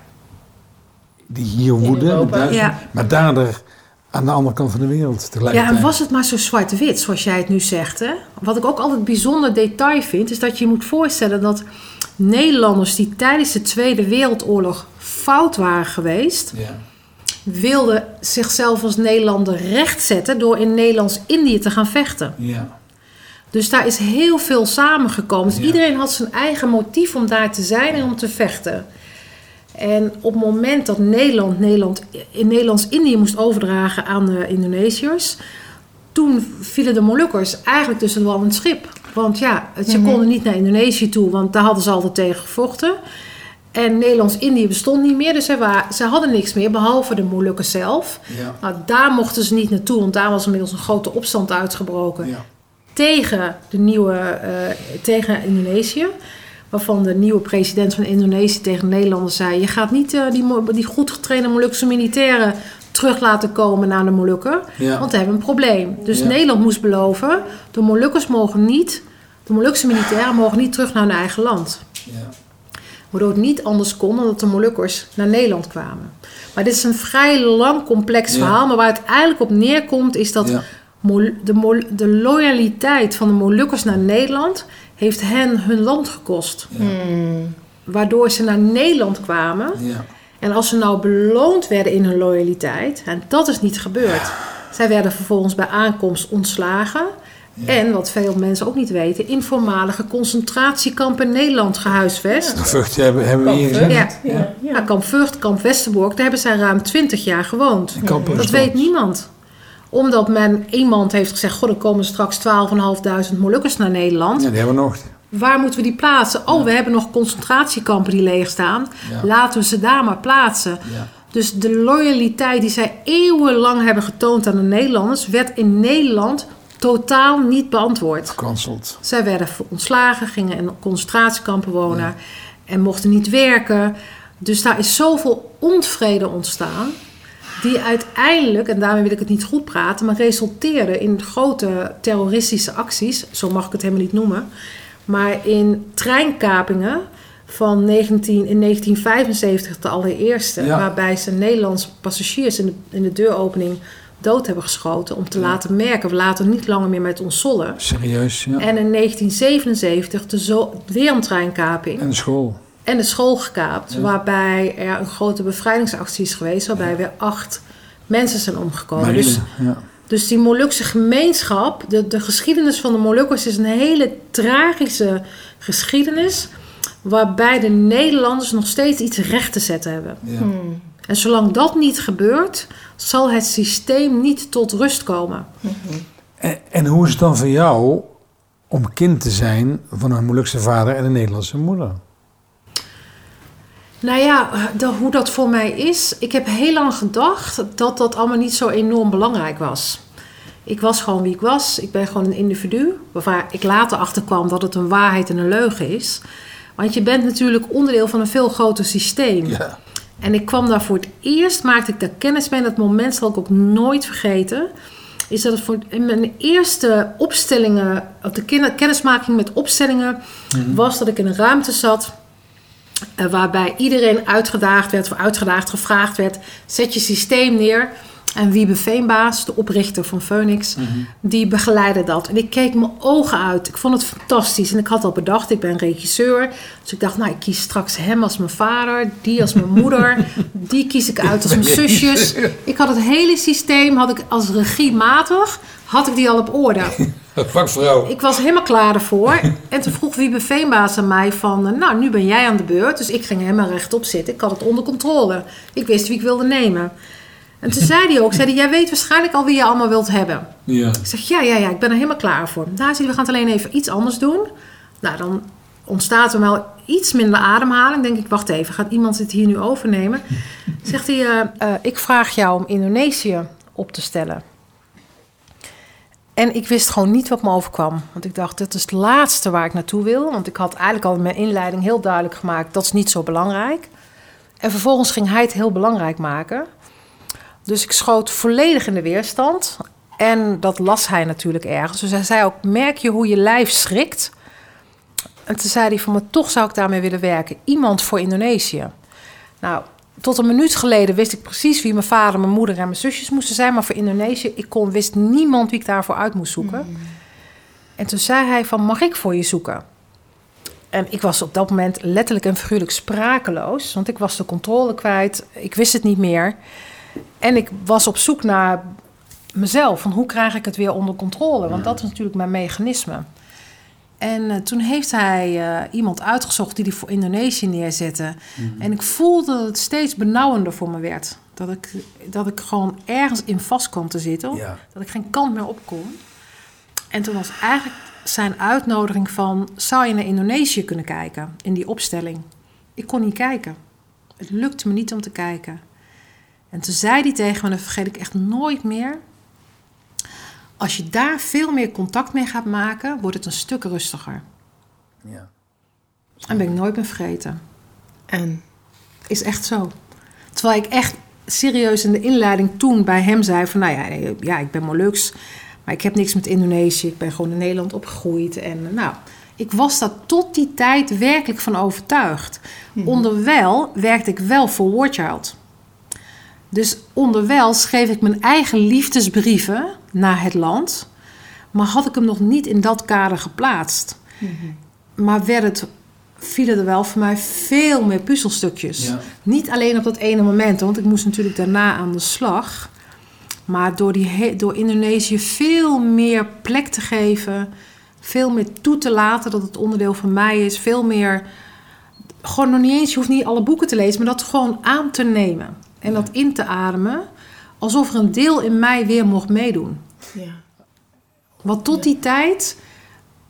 Speaker 2: die hier woedde. Maar daardoor aan de andere kant van de wereld
Speaker 4: Ja,
Speaker 2: tegelijkertijd.
Speaker 4: en was het maar zo zwart-wit, zoals jij het nu zegt. Hè? Wat ik ook altijd bijzonder detail vind, is dat je je moet voorstellen dat Nederlanders die tijdens de Tweede Wereldoorlog fout waren geweest,
Speaker 2: Ja.
Speaker 4: wilden zichzelf als Nederlander rechtzetten door in Nederlands-Indië te gaan vechten.
Speaker 2: Ja.
Speaker 4: Dus daar is heel veel samengekomen. Dus
Speaker 2: Ja.
Speaker 4: iedereen had zijn eigen motief om daar te zijn en om te vechten. En op het moment dat Nederland, Nederland in Nederlands-Indië moest overdragen aan de Indonesiërs, toen vielen de Molukkers eigenlijk tussen wal en schip. Want ja, ze
Speaker 1: Mhm.
Speaker 4: konden niet naar Indonesië toe, want daar hadden ze altijd tegen gevochten. En Nederlands-Indië bestond niet meer, dus ze, hadden niks meer, behalve de Molukken zelf.
Speaker 2: Ja.
Speaker 4: Nou, daar mochten ze niet naartoe, want daar was inmiddels een grote opstand uitgebroken
Speaker 2: Ja.
Speaker 4: tegen, de nieuwe, eh, tegen Indonesië. Waarvan de nieuwe president van Indonesië tegen de Nederlanders zei... je gaat niet eh, die, die goed getrainde Molukse militairen terug laten komen naar de Molukken.
Speaker 2: Ja.
Speaker 4: Want we hebben een probleem. Dus
Speaker 2: Ja.
Speaker 4: Nederland moest beloven... de Molukkers mogen niet... de Molukse militairen mogen niet terug naar hun eigen land.
Speaker 2: Ja.
Speaker 4: Waardoor het niet anders kon dan dat de Molukkers naar Nederland kwamen. Maar dit is een vrij lang, complex verhaal. Maar waar het eigenlijk op neerkomt is dat de, Mol- de loyaliteit van de Molukkers naar Nederland heeft hen hun land gekost.
Speaker 1: Hmm.
Speaker 4: Waardoor ze naar Nederland kwamen.
Speaker 2: Ja.
Speaker 4: En als ze nou beloond werden in hun loyaliteit, en dat is niet gebeurd. Zij werden vervolgens bij aankomst ontslagen. En wat veel mensen ook niet weten, in voormalige concentratiekampen Nederland gehuisvest.
Speaker 2: Vught hebben, hebben we hier gezien.
Speaker 4: Ja.
Speaker 1: Ja.
Speaker 4: Ja. kamp Vught, kamp Westerbork, daar hebben zij ruim 20 jaar gewoond. Dat weet niemand. Omdat men iemand heeft gezegd: Goh, er komen straks 12.500 Molukkers naar Nederland.
Speaker 2: Ja, die hebben we nog.
Speaker 4: Waar moeten we die plaatsen? Oh, we hebben nog concentratiekampen die leeg staan.
Speaker 2: Ja.
Speaker 4: Laten we ze daar maar plaatsen.
Speaker 2: Ja.
Speaker 4: Dus de loyaliteit die zij eeuwenlang hebben getoond aan de Nederlanders, werd in Nederland totaal niet beantwoord.
Speaker 2: Gecanceld.
Speaker 4: Zij werden ontslagen, gingen in concentratiekampen wonen en mochten niet werken. Dus daar is zoveel onvrede ontstaan. Die uiteindelijk, en daarmee wil ik het niet goed praten, maar resulteerde in grote terroristische acties. Zo mag ik het helemaal niet noemen. Maar in treinkapingen van 19, in 1975 de allereerste.
Speaker 2: Ja.
Speaker 4: Waarbij ze Nederlandse passagiers in de, in de deuropening dood hebben geschoten. Om te laten merken, we laten niet langer meer met ons zollen.
Speaker 2: Serieus, ja.
Speaker 4: En in 1977 de zo, weer een treinkaping
Speaker 2: En school.
Speaker 4: En de school gekaapt. Waarbij er een grote bevrijdingsactie is geweest. Waarbij weer acht mensen zijn omgekomen.
Speaker 2: Marine,
Speaker 4: Dus,
Speaker 2: ja.
Speaker 4: dus die Molukse gemeenschap, de, de geschiedenis van de Molukkers is een hele tragische geschiedenis. Waarbij de Nederlanders nog steeds iets recht te zetten hebben.
Speaker 2: Ja.
Speaker 4: En zolang dat niet gebeurt, zal het systeem niet tot rust komen.
Speaker 2: En, en hoe is het dan voor jou om kind te zijn van een Molukse vader en een Nederlandse moeder?
Speaker 4: Nou ja, de- hoe dat voor mij is. Ik heb heel lang gedacht dat dat allemaal niet zo enorm belangrijk was. Ik was gewoon wie ik was. Ik ben gewoon een individu. Waar ik later achter kwam dat het een waarheid en een leugen is. Want je bent natuurlijk onderdeel van een veel groter systeem.
Speaker 2: Ja.
Speaker 4: En ik kwam daar voor het eerst, maakte ik daar kennis mee. En dat moment zal ik ook nooit vergeten. Is dat het voor in mijn eerste opstellingen, de ken- kennismaking met opstellingen, was dat ik in een ruimte zat. Eh, waarbij iedereen uitgedaagd werd, of uitgedaagd gevraagd werd: zet je systeem neer. En Wiebe Veenbaas, de oprichter van Phoenix, die begeleidde dat. En ik keek mijn ogen uit. Ik vond het fantastisch. En ik had al bedacht, ik ben regisseur. Dus ik dacht, nou, ik kies straks hem als mijn vader, die als mijn moeder. Die kies ik uit als mijn zusjes. Ik had het hele systeem, had ik als regiematig, had ik die al op orde.
Speaker 2: Vakvrouw.
Speaker 4: Ik was helemaal klaar ervoor. En toen vroeg Wiebe Veenbaas aan mij van... eh, nou, nu ben jij aan de beurt. Dus ik ging helemaal rechtop zitten. Ik had het onder controle. Ik wist wie ik wilde nemen. En toen zei hij ook... Zei hij, jij weet waarschijnlijk al wie je allemaal wilt hebben.
Speaker 2: Ja.
Speaker 4: Ik zeg, ja, ja, ja, ik ben er helemaal klaar voor. Nou, zei hij, we gaan het alleen even iets anders doen. Nou, dan ontstaat er wel iets minder ademhaling. denk ik, wacht even, gaat iemand het hier nu overnemen? Zegt hij, eh, eh, ik vraag jou om Indonesië op te stellen. En ik wist gewoon niet wat me overkwam. Want ik dacht, dit is het laatste waar ik naartoe wil. Want ik had eigenlijk al in mijn inleiding heel duidelijk gemaakt... dat is niet zo belangrijk. En vervolgens ging hij het heel belangrijk maken. Dus ik schoot volledig in de weerstand. En dat las hij natuurlijk ergens. Dus hij zei ook, merk je hoe je lijf schrikt? En toen zei hij van, maar toch zou ik daarmee willen werken. Iemand voor Indonesië. Nou, tot een minuut geleden wist ik precies wie mijn vader, mijn moeder en mijn zusjes moesten zijn. Maar voor Indonesië, ik kon, wist niemand wie ik daarvoor uit moest zoeken. En toen zei hij van, mag ik voor je zoeken? En ik was op dat moment letterlijk en figuurlijk sprakeloos. Want ik was de controle kwijt. Ik wist het niet meer. En ik was op zoek naar mezelf. Van hoe krijg ik het weer onder controle? Want dat is natuurlijk mijn mechanisme. En eh, toen heeft hij eh, iemand uitgezocht die die voor Indonesië neerzette. En ik voelde dat het steeds benauwender voor me werd. Dat ik, dat ik gewoon ergens in vast kwam te zitten.
Speaker 2: Ja.
Speaker 4: Dat ik geen kant meer op kon. En toen was eigenlijk zijn uitnodiging van... zou je naar Indonesië kunnen kijken in die opstelling? Ik kon niet kijken. Het lukte me niet om te kijken. En toen zei hij tegen me, dat vergeet ik echt nooit meer... als je daar veel meer contact mee gaat maken... wordt het een stuk rustiger.
Speaker 2: Ja.
Speaker 4: En ben ik nooit meer vergeten.
Speaker 1: En
Speaker 4: Is echt zo. Terwijl ik echt serieus in de inleiding toen bij hem zei van... nou ja, ja ik ben Molux, maar ik heb niks met Indonesië. Ik ben gewoon in Nederland opgegroeid. En eh, nou, ik was daar tot die tijd werkelijk van overtuigd. Onderwijl werkte ik wel voor Warchild. Dus onderwijl schreef ik mijn eigen liefdesbrieven naar het land... maar had ik hem nog niet in dat kader geplaatst. Maar werd het, vielen er wel voor mij veel meer puzzelstukjes.
Speaker 2: Ja.
Speaker 4: Niet alleen op dat ene moment, want ik moest natuurlijk daarna aan de slag. Maar door, die door Indonesië veel meer plek te geven, veel meer toe te laten dat het onderdeel van mij is, veel meer. Gewoon nog niet eens, je hoeft niet alle boeken te lezen, maar dat gewoon aan te nemen en dat in te ademen, alsof er een deel in mij weer mocht meedoen.
Speaker 1: ja.
Speaker 4: Wat tot die tijd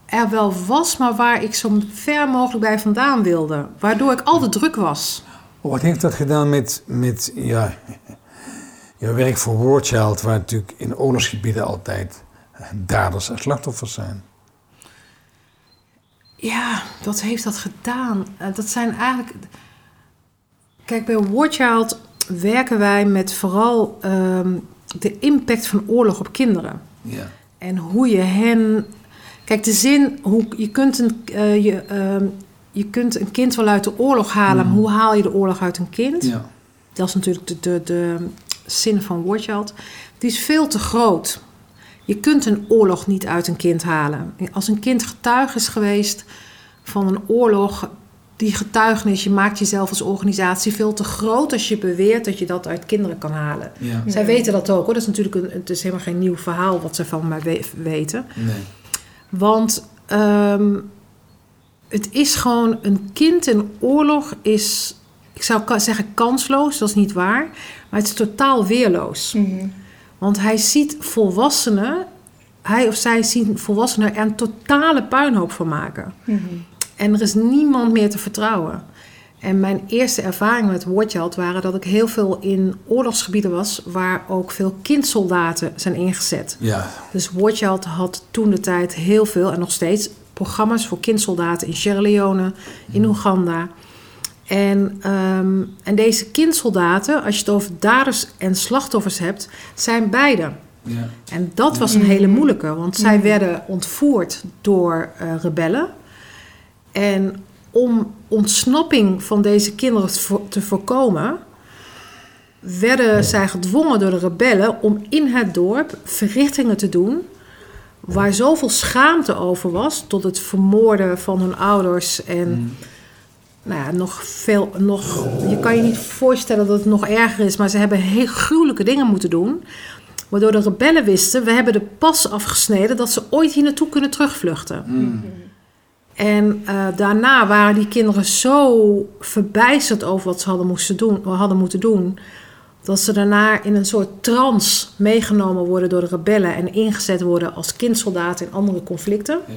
Speaker 4: er wel was, maar waar ik zo ver mogelijk bij vandaan wilde. Waardoor ik altijd druk was.
Speaker 2: Wat heeft dat gedaan met, met ja, jouw werk voor Warchild, waar natuurlijk in oorlogsgebieden altijd daders en slachtoffers zijn?
Speaker 4: Ja, wat heeft dat gedaan? Eh, Dat zijn eigenlijk. Kijk, bij Warchild werken wij met vooral ehm, de impact van oorlog op kinderen.
Speaker 2: Ja.
Speaker 4: En hoe je hen. Kijk, de zin, hoe, je, kunt een, eh, je, ehm, je kunt een kind wel uit de oorlog halen, maar hoe haal je de oorlog uit een kind?
Speaker 2: Ja.
Speaker 4: Dat is natuurlijk de, de, de zin van Warchild. Die is veel te groot. Je kunt een oorlog niet uit een kind halen. Als een kind getuige is geweest van een oorlog, die getuigenis, je maakt jezelf als organisatie veel te groot als je beweert dat je dat uit kinderen kan halen.
Speaker 2: Ja.
Speaker 4: Zij weten dat ook hoor. Dat is natuurlijk een, het is helemaal geen nieuw verhaal wat ze van mij we- weten.
Speaker 2: Nee.
Speaker 4: Want ehm, het is gewoon een kind in oorlog is, ik zou zeggen kansloos, dat is niet waar, maar het is totaal weerloos. Want hij ziet volwassenen, hij of zij zien volwassenen er een totale puinhoop van maken. En er is niemand meer te vertrouwen. En mijn eerste ervaringen met Warchild waren dat ik heel veel in oorlogsgebieden was waar ook veel kindsoldaten zijn ingezet.
Speaker 2: Ja.
Speaker 4: Dus Warchild had toen de tijd heel veel en nog steeds programma's voor kindsoldaten in Sierra Leone, in Oeganda. En, ehm, en deze kindsoldaten, als je het over daders en slachtoffers hebt, zijn beide.
Speaker 2: Ja.
Speaker 4: En dat was een hele moeilijke, want zij werden ontvoerd door eh, rebellen. En om ontsnapping van deze kinderen te vo- te voorkomen, werden zij gedwongen door de rebellen om in het dorp verrichtingen te doen waar zoveel schaamte over was, tot het vermoorden van hun ouders en nou ja, nog veel, nog, je kan je niet voorstellen dat het nog erger is, maar ze hebben heel gruwelijke dingen moeten doen. Waardoor de rebellen wisten, we hebben de pas afgesneden dat ze ooit hier naartoe kunnen terugvluchten. En eh, daarna waren die kinderen zo verbijsterd over wat ze hadden, moesten doen, hadden moeten doen. Dat ze daarna in een soort trance meegenomen worden door de rebellen en ingezet worden als kindsoldaten in andere conflicten.
Speaker 2: Ja.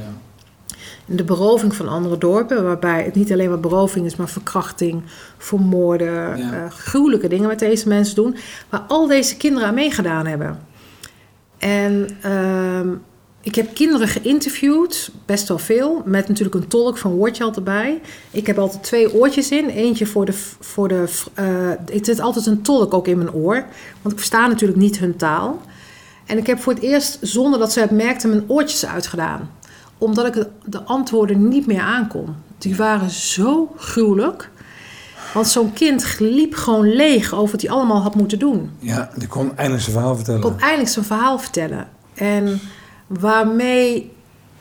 Speaker 4: In de beroving van andere dorpen, waarbij het niet alleen maar beroving is, maar verkrachting, vermoorden,
Speaker 2: Ja.
Speaker 4: eh, gruwelijke dingen met deze mensen doen, waar al deze kinderen aan meegedaan hebben. En ehm, ik heb kinderen geïnterviewd, best wel veel, met natuurlijk een tolk van Watchald erbij. Ik heb altijd twee oortjes in, eentje voor de... Voor de eh, ik zit altijd een tolk ook in mijn oor, want ik versta natuurlijk niet hun taal. En ik heb voor het eerst, zonder dat ze het merkten, mijn oortjes uitgedaan. Omdat ik de antwoorden niet meer aankon. Die waren zo gruwelijk. Want zo'n kind liep gewoon leeg over wat hij allemaal had moeten doen.
Speaker 2: ja, die kon eindelijk zijn verhaal vertellen.
Speaker 4: kon eindelijk zijn verhaal vertellen. En waarmee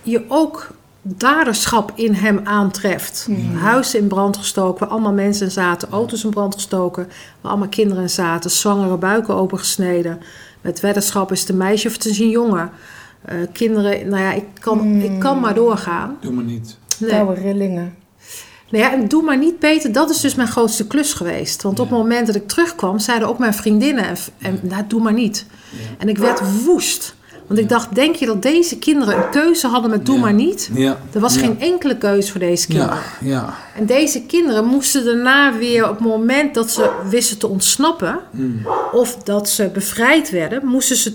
Speaker 4: je ook daderschap in hem aantreft. Huizen in brand gestoken, waar allemaal mensen in zaten. Auto's in brand gestoken, waar allemaal kinderen in zaten. Zwangere buiken opengesneden. Met weddenschap is het een meisje of het is een jongen. Eh, kinderen, nou ja, ik kan, ik kan maar doorgaan.
Speaker 2: Doe maar niet.
Speaker 4: Nee.
Speaker 1: Koude rillingen.
Speaker 4: Nou ja, en doe maar niet, Peter. Dat is dus mijn grootste klus geweest. Want op het moment dat ik terugkwam, zeiden ook mijn vriendinnen... en, en nou, doe maar niet. En ik werd woest. Want ik dacht, denk je dat deze kinderen een keuze hadden met doe
Speaker 2: Ja.
Speaker 4: maar niet?
Speaker 2: Ja.
Speaker 4: Er was
Speaker 2: Ja.
Speaker 4: geen enkele keuze voor deze kinderen.
Speaker 2: Ja, ja.
Speaker 4: En deze kinderen moesten daarna weer op het moment dat ze wisten te ontsnappen...
Speaker 2: Mm.
Speaker 4: of dat ze bevrijd werden, moesten ze,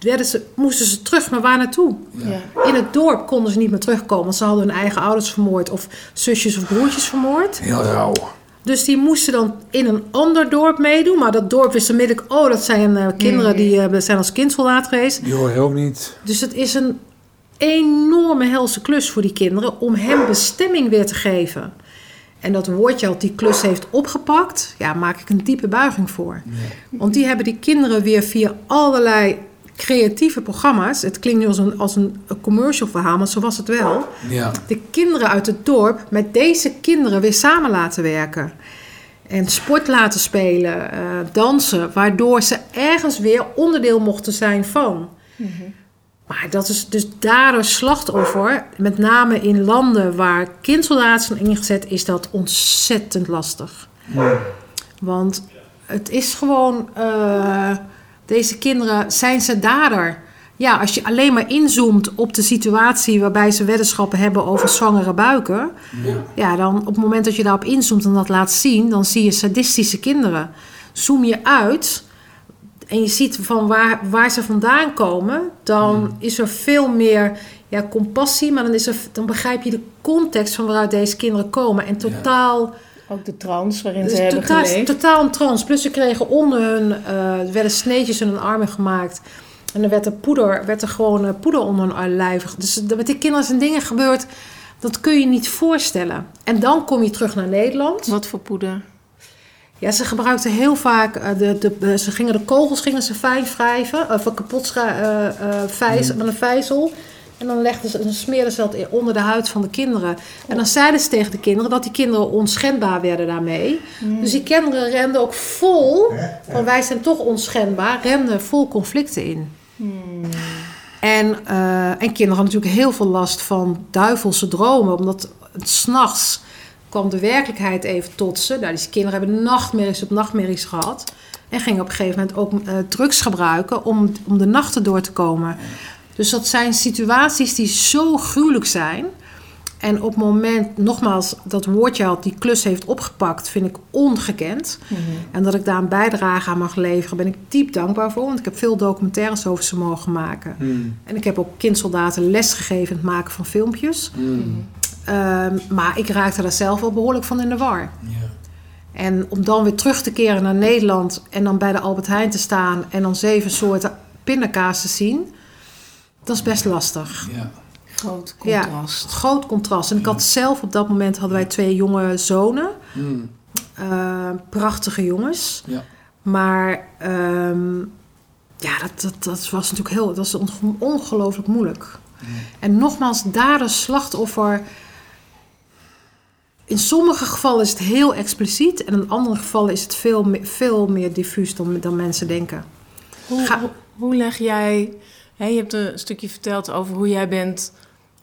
Speaker 4: werden ze, moesten ze terug. Maar waar naartoe?
Speaker 1: Ja.
Speaker 4: In het dorp konden ze niet meer terugkomen. Want ze hadden hun eigen ouders vermoord of zusjes of broertjes vermoord.
Speaker 2: Heel rauw.
Speaker 4: Dus die moesten dan in een ander dorp meedoen. Maar dat dorp wist onmiddellijk... oh, dat zijn eh, kinderen die eh, zijn als kindsoldaat geweest.
Speaker 2: Je ook niet.
Speaker 4: Dus het is een enorme helse klus voor die kinderen... om hem bestemming weer te geven. En dat woordje dat die klus heeft opgepakt... ja, maak ik een diepe buiging voor. Want die hebben die kinderen weer via allerlei creatieve programma's... het klinkt nu als een, als een commercial verhaal, maar zo was het wel...
Speaker 2: Ja.
Speaker 4: de kinderen uit het dorp met deze kinderen weer samen laten werken. En sport laten spelen, eh, dansen, waardoor ze ergens weer onderdeel mochten zijn van. Maar dat is dus daardoor slachtoffer, met name in landen waar kindsoldaten zijn ingezet, is dat ontzettend lastig. Want het is gewoon, eh, deze kinderen, zijn ze dader? Ja, als je alleen maar inzoomt op de situatie waarbij ze weddenschappen hebben over zwangere buiken. Ja, dan op het moment dat je daarop inzoomt en dat laat zien, dan zie je sadistische kinderen. Zoom je uit en je ziet van waar, waar ze vandaan komen, dan is er veel meer ja, compassie, maar dan, is er, dan begrijp je de context van waaruit deze kinderen komen. En totaal.
Speaker 1: Ook de trans waarin
Speaker 4: Dus
Speaker 1: ze hebben
Speaker 4: totaal,
Speaker 1: geleefd.
Speaker 4: totaal een trans. Plus ze kregen onder hun, eh, er werden sneetjes in hun armen gemaakt. En er werd er poeder, werd er gewoon eh, poeder onder hun lijf. Dus er met die kinderen zijn dingen gebeurd, dat kun je niet voorstellen. En dan kom je terug naar Nederland.
Speaker 1: Wat voor poeder?
Speaker 4: Ja, ze gebruikten heel vaak, eh, de, de, ze gingen de kogels gingen ze fijn wrijven, of kapot eh, eh, vijs, met een vijzel. En dan legden ze, dan smeerden ze dat onder de huid van de kinderen. En dan zeiden ze tegen de kinderen dat die kinderen onschendbaar werden daarmee. Dus die kinderen renden ook vol, van wij zijn toch onschendbaar, renden vol conflicten in. En, eh, en kinderen hadden natuurlijk heel veel last van duivelse dromen, omdat het s'nachts kwam de werkelijkheid even tot ze. Nou, die kinderen hebben nachtmerries op nachtmerries gehad. En gingen op een gegeven moment ook eh, drugs gebruiken om, om de nachten door te komen. Dus dat zijn situaties die zo gruwelijk zijn. En op het moment, nogmaals, dat woordje had die klus heeft opgepakt, vind ik ongekend. En dat ik daar een bijdrage aan mag leveren, ben ik diep dankbaar voor. Want ik heb veel documentaires over ze mogen maken. En ik heb ook kindsoldaten lesgegeven in het maken van filmpjes. Ehm, maar ik raakte daar zelf wel behoorlijk van in de war. En om dan weer terug te keren naar Nederland en dan bij de Albert Heijn te staan en dan zeven soorten pindakaas te zien, dat is best lastig.
Speaker 2: Ja.
Speaker 1: Groot
Speaker 4: Ja.
Speaker 1: contrast.
Speaker 4: Groot contrast. En ik had zelf op dat moment hadden wij twee jonge zonen,
Speaker 2: Mm.
Speaker 4: Eh, prachtige jongens.
Speaker 2: Ja.
Speaker 4: Maar ehm, ja, dat, dat, dat was natuurlijk heel, dat was on- ongelooflijk moeilijk. En nogmaals, daar de slachtoffer. In sommige gevallen is het heel expliciet en in andere gevallen is het veel, meer- veel meer diffuus dan, dan mensen denken.
Speaker 1: Hoe,
Speaker 4: Ga-
Speaker 1: hoe, hoe leg jij... Je hebt een stukje verteld over hoe jij bent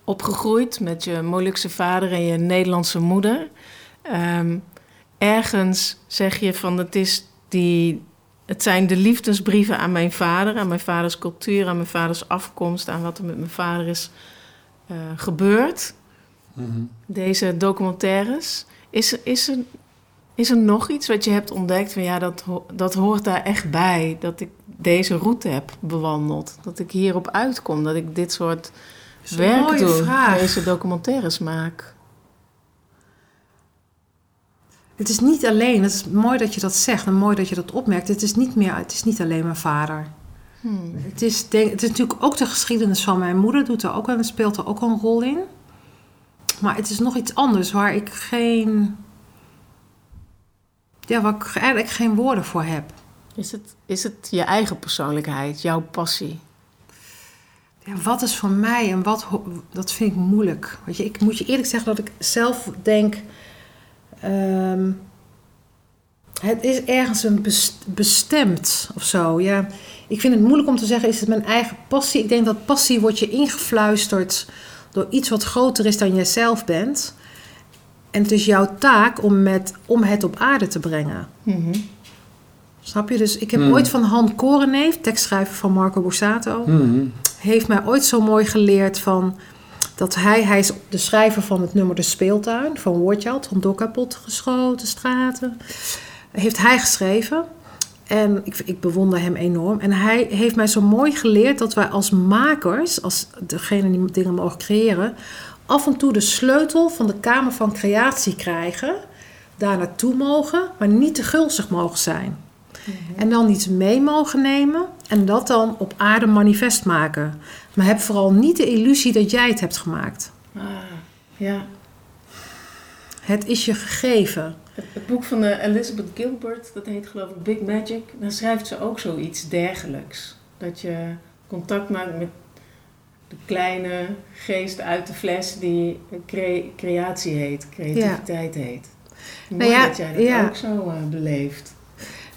Speaker 1: opgegroeid... met je Molukse vader en je Nederlandse moeder. Ehm, ergens zeg je van het, is die, het zijn de liefdesbrieven aan mijn vader... aan mijn vaders cultuur, aan mijn vaders afkomst... aan wat er met mijn vader is eh, gebeurd.
Speaker 2: Mhm.
Speaker 1: Deze documentaires. Is, er- is, er, is er nog iets wat je hebt ontdekt van ja, dat, dat hoort daar echt bij? Dat ik deze route heb bewandeld. Dat ik hierop uitkom. Dat ik dit soort werk doe.
Speaker 4: vraag.
Speaker 1: Deze documentaires maak.
Speaker 4: Het is niet alleen, het is mooi dat je dat zegt en mooi dat je dat opmerkt. Het is niet, meer, het is niet alleen mijn vader.
Speaker 1: Hmm.
Speaker 4: Het is, denk, het is natuurlijk ook de geschiedenis van mijn moeder, doet er ook en speelt er ook een rol in. Maar het is nog iets anders waar ik geen. Ja, waar ik eigenlijk geen woorden voor heb.
Speaker 1: Is, het, is het je eigen persoonlijkheid, jouw passie?
Speaker 4: Ja, wat is voor mij en wat, dat vind ik moeilijk. Weet je, ik moet je eerlijk zeggen dat ik zelf denk. ehm, het is ergens een best- bestemd of zo. Ja, ik vind het moeilijk om te zeggen, is het mijn eigen passie? Ik denk dat passie wordt je ingefluisterd door iets wat groter is dan jij zelf bent. En het is jouw taak om, met, om het op aarde te brengen.
Speaker 1: Mhm.
Speaker 4: Snap je? Dus ik heb
Speaker 2: Hmm.
Speaker 4: ooit van Han Koreneef, tekstschrijver van Marco Borsato,
Speaker 2: Mhm.
Speaker 4: heeft mij ooit zo mooi geleerd van dat hij, hij is de schrijver van het nummer De Speeltuin van Woordjald, van door kapot geschoten straten, heeft hij geschreven. En ik, ik bewonder hem enorm. En hij heeft mij zo mooi geleerd dat wij als makers, als degene die dingen mogen creëren, af en toe de sleutel van de kamer van creatie krijgen, daar naartoe mogen, maar niet te gulzig mogen zijn. En dan iets mee mogen nemen en dat dan op aarde manifest maken. Maar heb vooral niet de illusie dat jij het hebt gemaakt.
Speaker 1: Ah, ja.
Speaker 4: Het is je gegeven.
Speaker 1: Het, het boek van eh, Elizabeth Gilbert, dat heet geloof ik Big Magic, daar schrijft ze ook zoiets dergelijks. Dat je contact maakt met de kleine geest uit de fles die cre- creatie heet, creativiteit heet. Mooi
Speaker 4: Nou ja,
Speaker 1: dat jij dat
Speaker 4: ja.
Speaker 1: ook zo eh, beleeft.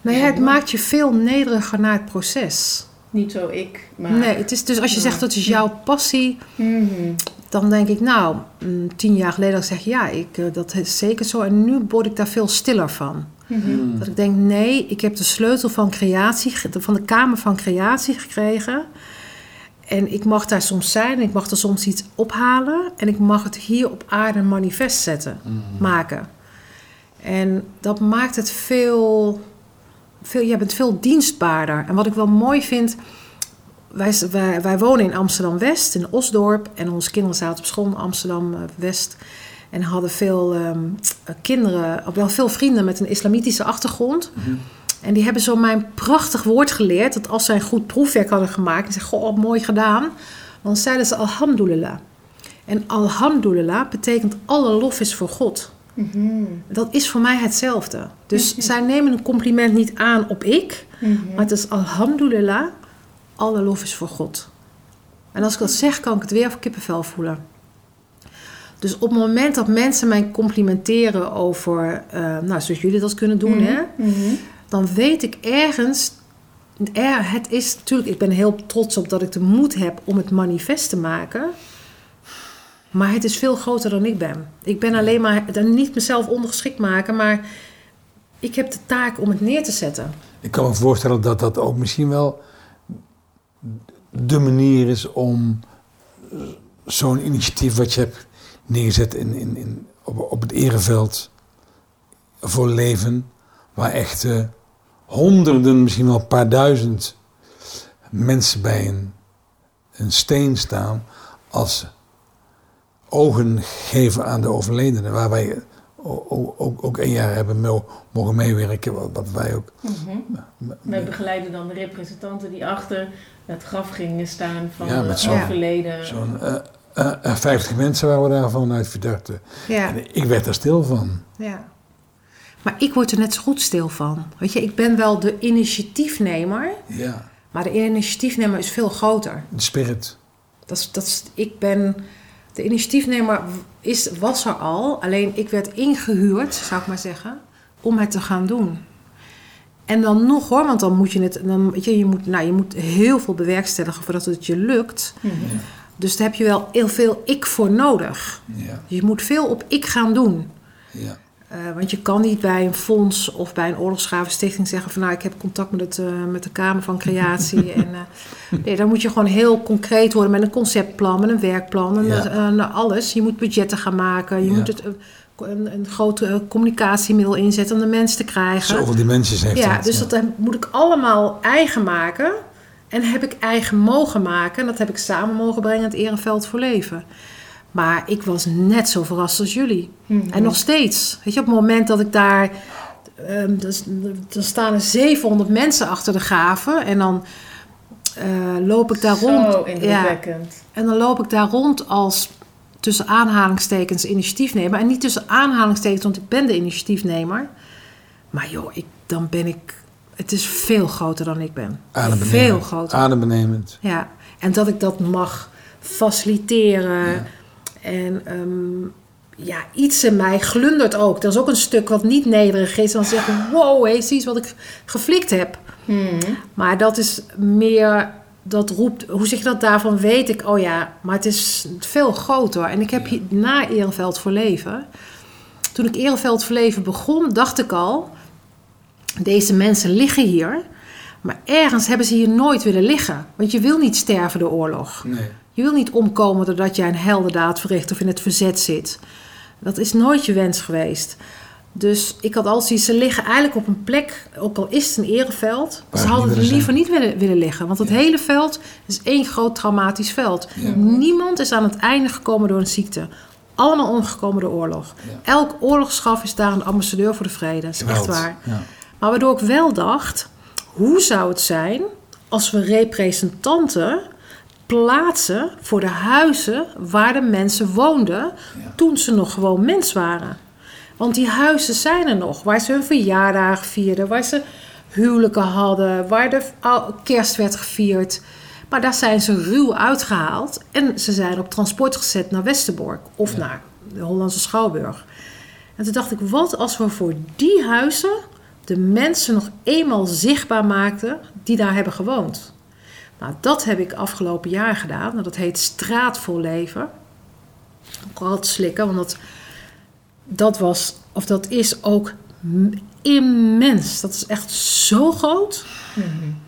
Speaker 4: Nou ja,
Speaker 1: Ja,
Speaker 4: het maakt je veel nederiger naar het proces.
Speaker 1: Niet zo ik, maar...
Speaker 4: Nee, het is dus als je zegt dat is jouw passie,
Speaker 1: Mhm.
Speaker 4: dan denk ik nou, mm, tien jaar geleden had ik zeg ja, ik, eh, dat is zeker zo. En nu word ik daar veel stiller van.
Speaker 1: Mhm.
Speaker 4: Dat ik denk, nee, ik heb de sleutel van creatie, van de kamer van creatie gekregen. En ik mag daar soms zijn, en ik mag er soms iets ophalen. En ik mag het hier op aarde manifest zetten, maken. En dat maakt het veel, veel, je bent veel dienstbaarder. En wat ik wel mooi vind, wij, wij, wij wonen in Amsterdam-West, in Osdorp. En onze kinderen zaten op school in Amsterdam-West. En hadden veel ehm, kinderen, wel veel vrienden met een islamitische achtergrond. En die hebben zo mijn prachtig woord geleerd. Dat als zij een goed proefwerk hadden gemaakt. En zeggen, goh, mooi gedaan. Dan zeiden ze alhamdulillah. En alhamdulillah betekent alle lof is voor God.
Speaker 1: Mhm.
Speaker 4: Dat is voor mij hetzelfde. Dus zij nemen een compliment niet aan op ik.
Speaker 1: Mhm.
Speaker 4: Maar het is alhamdulillah, alle lof is voor God. En als ik dat zeg, kan ik het weer op kippenvel voelen. Dus op het moment dat mensen mij complimenteren over, eh, nou, zoals jullie dat kunnen doen, hè,
Speaker 1: Mhm.
Speaker 4: dan weet ik ergens, er, het is natuurlijk, ik ben heel trots op dat ik de moed heb om het manifest te maken. Maar het is veel groter dan ik ben. Ik ben alleen maar, dan niet mezelf ondergeschikt maken, maar ik heb de taak om het neer te zetten.
Speaker 2: Ik kan me voorstellen dat dat ook misschien wel de manier is om eh, zo'n initiatief wat je hebt neergezet in, in, in, op, op het ereveld voor leven, waar echt eh, honderden, misschien wel een paar duizend mensen bij een, een steen staan als ogen geven aan de overledene, waar wij ook, ook een jaar hebben mo- mogen meewerken, wat, wij ook
Speaker 1: Mhm. We begeleiden dan de representanten die achter het graf gingen staan van
Speaker 2: Ja, met
Speaker 1: overleden.
Speaker 2: Zo'n eh, eh, 50 mensen waren we daarvan uit verdachten.
Speaker 4: Ja.
Speaker 2: En ik werd er stil van.
Speaker 4: Ja. Maar ik word er net zo goed stil van. Weet je, ik ben wel de initiatiefnemer,
Speaker 2: Ja,
Speaker 4: maar de initiatiefnemer is veel groter.
Speaker 2: de spirit.
Speaker 4: Dat is, dat is, ik ben, de initiatiefnemer is, was er al, alleen ik werd ingehuurd, zou ik maar zeggen, om het te gaan doen. En dan nog hoor, want dan moet je het, dan, weet je, je, moet, nou, je moet heel veel bewerkstelligen voordat het je lukt.
Speaker 1: Mhm.
Speaker 4: Dus daar heb je wel heel veel ik voor nodig.
Speaker 2: Ja,
Speaker 4: Je moet veel op ik gaan doen.
Speaker 2: ja.
Speaker 4: Eh, want je kan niet bij een fonds of bij een oorlogsgravenstichting zeggen van nou ik heb contact met, het, eh, met de Kamer van Creatie. en, eh, nee, dan moet je gewoon heel concreet worden met een conceptplan, met een werkplan en
Speaker 2: Ja.
Speaker 4: alles. Je moet budgetten gaan maken, je
Speaker 2: Ja.
Speaker 4: moet het, een, een groot communicatiemiddel inzetten om de mensen te krijgen.
Speaker 2: Zoveel dimensies heeft
Speaker 4: Ja, dus dat moet ik allemaal eigen maken. En heb ik eigen mogen maken. En dat heb ik samen mogen brengen in het Ereveld voor Leven. Maar ik was net zo verrast als jullie.
Speaker 1: Mhm.
Speaker 4: En nog steeds. Weet je, op het moment dat ik daar... ehm, dus, dan staan er 700 mensen achter de graven. En dan eh, loop ik daar rond.
Speaker 1: Zo indrukwekkend.
Speaker 4: En dan loop ik daar rond als tussen aanhalingstekens initiatiefnemer. En niet tussen aanhalingstekens, want ik ben de initiatiefnemer. Maar joh, ik, dan ben ik... Het is veel groter dan ik ben.
Speaker 2: Adembenemend.
Speaker 4: Veel groter.
Speaker 2: Adembenemend.
Speaker 4: Ja, en dat ik dat mag faciliteren.
Speaker 2: Ja.
Speaker 4: En ehm, ja, iets in mij glundert ook. Er is ook een stuk wat niet nederig is. Dan zeg ik, wow, hé, zie eens wat ik geflikt heb.
Speaker 1: Mhm.
Speaker 4: Maar dat is meer, dat roept, hoe zeg je dat, daarvan weet ik, oh ja, maar het is veel groter. En ik heb hier na Ereveld voor Leven, toen ik Ereveld Verleven begon, dacht ik al... Deze mensen liggen hier, maar ergens hebben ze hier nooit willen liggen. Want je wil niet sterven door oorlog.
Speaker 2: Nee.
Speaker 4: Je wil niet omkomen doordat jij een heldendaad verricht of in het verzet zit. Dat is nooit je wens geweest. Dus ik had al zoiets, ze liggen eigenlijk op een plek, ook al is het een ereveld. Ze hadden er
Speaker 2: willen
Speaker 4: liever niet willen, willen liggen. Want het hele veld is één groot traumatisch veld.
Speaker 2: Ja.
Speaker 4: Niemand is aan het einde gekomen door een ziekte. Allemaal omgekomen door oorlog.
Speaker 2: Ja.
Speaker 4: Elk oorlogsschaf is daar een ambassadeur voor de vrede. Dat is echt waar. Maar waardoor ik wel dacht, hoe zou het zijn als we representanten plaatsen voor de huizen waar de mensen woonden toen ze nog gewoon mens waren. Want die huizen zijn er nog, waar ze hun verjaardag vierden, waar ze huwelijken hadden, waar de kerst werd gevierd. Maar daar zijn ze ruw uitgehaald en ze zijn op transport gezet naar Westerbork of naar de Hollandse Schouwburg. En toen dacht ik, wat als we voor die huizen de mensen nog eenmaal zichtbaar maakten die daar hebben gewoond. Nou, dat heb ik afgelopen jaar gedaan. Nou, dat heet Straat vol Leven. Ook al slikken, want dat, dat was, of dat is ook immens. Dat is echt zo groot.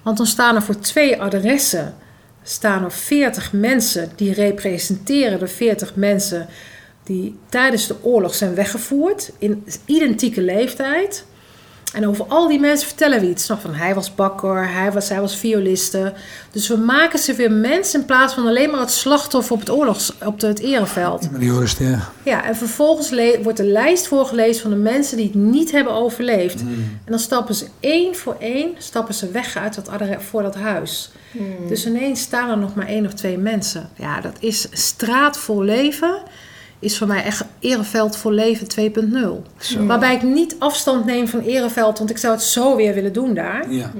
Speaker 4: Want dan staan er voor twee adressen staan er 40 mensen die representeren de 40 mensen die tijdens de oorlog zijn weggevoerd in identieke leeftijd. En over al die mensen vertellen we iets. Nog van hij was bakker, hij was, hij was violiste. Dus we maken ze weer mensen in plaats van alleen maar het slachtoffer op het oorlogs, op het ereveld.
Speaker 2: Maar die Joost, ja.
Speaker 4: Ja, en vervolgens wordt de lijst voorgelezen van de mensen die het niet hebben overleefd. En dan stappen ze één voor één stappen ze weg uit dat voor dat huis. Dus ineens staan er nog maar één of twee mensen. Ja, dat is straat vol leven. Is voor mij echt Ereveld voor leven 2.0.
Speaker 2: Zo.
Speaker 4: Waarbij ik niet afstand neem van Ereveld, want ik zou het zo weer willen doen daar.
Speaker 2: Ja.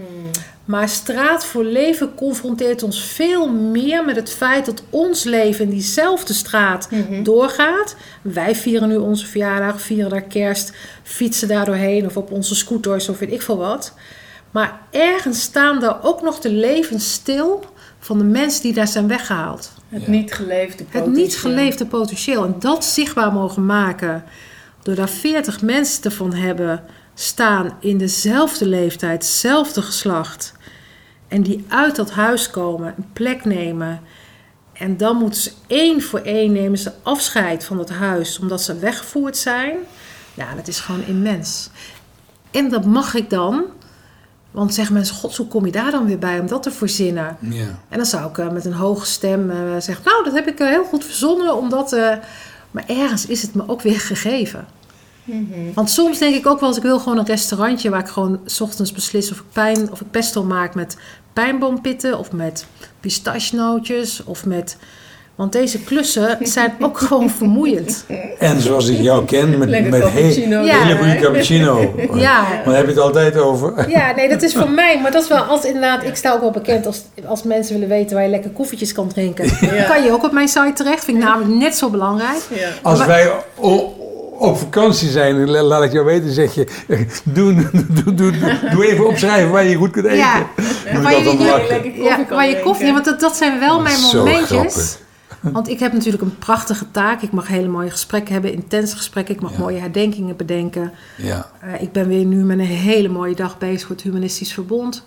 Speaker 4: Maar Straat voor Leven confronteert ons veel meer met het feit dat ons leven in diezelfde straat doorgaat. Wij vieren nu onze verjaardag, vieren daar kerst, fietsen daar doorheen of op onze scooters of weet ik veel wat. Maar ergens staan daar ook nog de levens stil van de mensen die daar zijn weggehaald.
Speaker 1: Het
Speaker 2: Ja.
Speaker 1: niet geleefde
Speaker 4: Het niet
Speaker 1: potentieel.
Speaker 4: geleefde potentieel. En dat zichtbaar mogen maken. Door daar 40 mensen te van hebben staan in dezelfde leeftijd, hetzelfde geslacht. En die uit dat huis komen, een plek nemen. En dan moeten ze één voor één nemen ze afscheid van het huis, omdat ze weggevoerd zijn. Ja, dat is gewoon immens. En dat mag ik dan. Want zeggen mensen, god, hoe kom je daar dan weer bij om dat te verzinnen?
Speaker 2: Ja.
Speaker 4: En dan zou ik eh, met een hoge stem eh, zeggen: Nou, dat heb ik eh, heel goed verzonnen, omdat. eh, maar ergens is het me ook weer gegeven. Want soms denk ik ook wel eens: ik wil gewoon een restaurantje waar ik gewoon 's ochtends beslis of ik, pijn, of ik pesto maak met pijnboompitten of met pistachenootjes of met. Want deze klussen zijn ook gewoon vermoeiend.
Speaker 2: En zoals ik jou ken, met,
Speaker 1: Lekker
Speaker 2: met he-
Speaker 1: cappuccino.
Speaker 4: Ja.
Speaker 2: hele goede cappuccino.
Speaker 4: Ja.
Speaker 2: Maar daar heb je het altijd over.
Speaker 4: Ja, nee, dat is voor mij. Maar dat is wel als inderdaad. Ik sta ook wel bekend als, als mensen willen weten waar je lekker koffietjes kan drinken.
Speaker 1: Ja.
Speaker 4: Kan je ook op mijn site terecht. Vind ik namelijk net zo belangrijk.
Speaker 1: Ja.
Speaker 2: Als
Speaker 4: Maar-
Speaker 2: wij op vakantie zijn, la- laat ik jou weten, zeg je, doe, doe, doe, doe even opschrijven waar je goed kunt eten.
Speaker 4: Ja. Waar je,
Speaker 1: koffie
Speaker 4: ja,
Speaker 1: kan
Speaker 4: waar je
Speaker 1: drinken.
Speaker 4: koffie, want dat, dat zijn wel mijn
Speaker 2: Zo
Speaker 4: momentjes. Want ik heb natuurlijk een prachtige taak. Ik mag hele mooie gesprekken hebben, intense gesprekken. Ik mag
Speaker 2: Ja.
Speaker 4: mooie herdenkingen bedenken.
Speaker 2: Ja.
Speaker 4: Eh, ik ben weer nu met een hele mooie dag bezig voor het Humanistisch Verbond.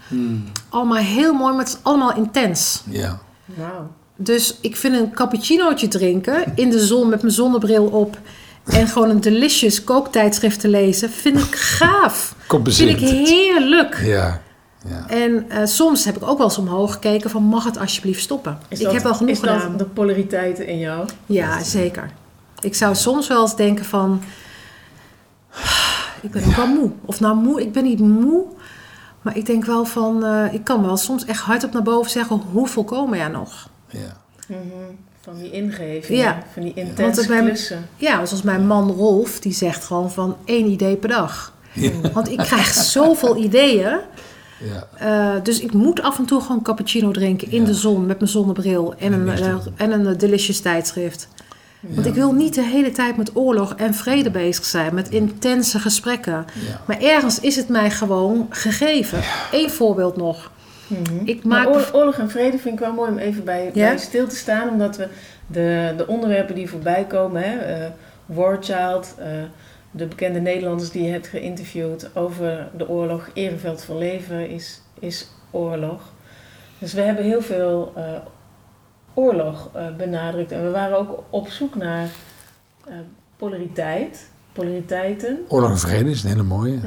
Speaker 4: Allemaal heel mooi, maar het is allemaal intens.
Speaker 2: Ja.
Speaker 1: Wauw.
Speaker 4: Dus ik vind een cappuccinootje drinken in de zon met mijn zonnebril op. En gewoon een delicious kooktijdschrift te lezen. Vind ik gaaf. Vind ik heerlijk.
Speaker 2: Ja. Ja.
Speaker 4: En eh, soms heb ik ook wel eens omhoog gekeken van mag het alsjeblieft stoppen.
Speaker 1: Is
Speaker 4: ik
Speaker 1: dat-
Speaker 4: heb wel genoeg
Speaker 1: is dat
Speaker 4: gedaan.
Speaker 1: de polariteiten in jou?
Speaker 4: Ja, zeker. Ik zou soms wel eens denken van... Ik ben ook wel moe. Of nou moe, ik ben niet moe. Maar ik denk wel van... eh, ik kan wel soms echt hardop naar boven zeggen... Hoeveel komen er nog?
Speaker 2: ja.
Speaker 1: Van die ingevingen,
Speaker 4: Ja.
Speaker 1: van die intense
Speaker 4: bij-
Speaker 1: klussen.
Speaker 4: Ja, zoals mijn man Rolf. Die zegt gewoon van één idee per dag. Want ik krijg zoveel ideeën.
Speaker 2: Ja.
Speaker 4: Eh, dus ik moet af en toe gewoon cappuccino drinken in
Speaker 2: Ja.
Speaker 4: de zon met mijn zonnebril en
Speaker 2: En
Speaker 4: een, eh, en een eh, delicious tijdschrift. Want ik wil niet de hele tijd met oorlog en vrede bezig zijn, met intense gesprekken.
Speaker 2: Ja.
Speaker 4: Maar ergens is het mij gewoon gegeven. Eén voorbeeld nog. Ik
Speaker 1: Maar
Speaker 4: maak.
Speaker 1: oor- oorlog en vrede vind ik wel mooi om even bij,
Speaker 4: Ja?
Speaker 1: bij stil te staan. Omdat we de, de onderwerpen die voorbij komen, hè, eh, War Child, eh, de bekende Nederlanders die je hebt geïnterviewd over de oorlog. Ereveld van Leven is, is oorlog. Dus we hebben heel veel eh, oorlog eh, benadrukt. En we waren ook op zoek naar eh, polariteit, polariteiten.
Speaker 2: Oorlog en vrede is een hele mooie.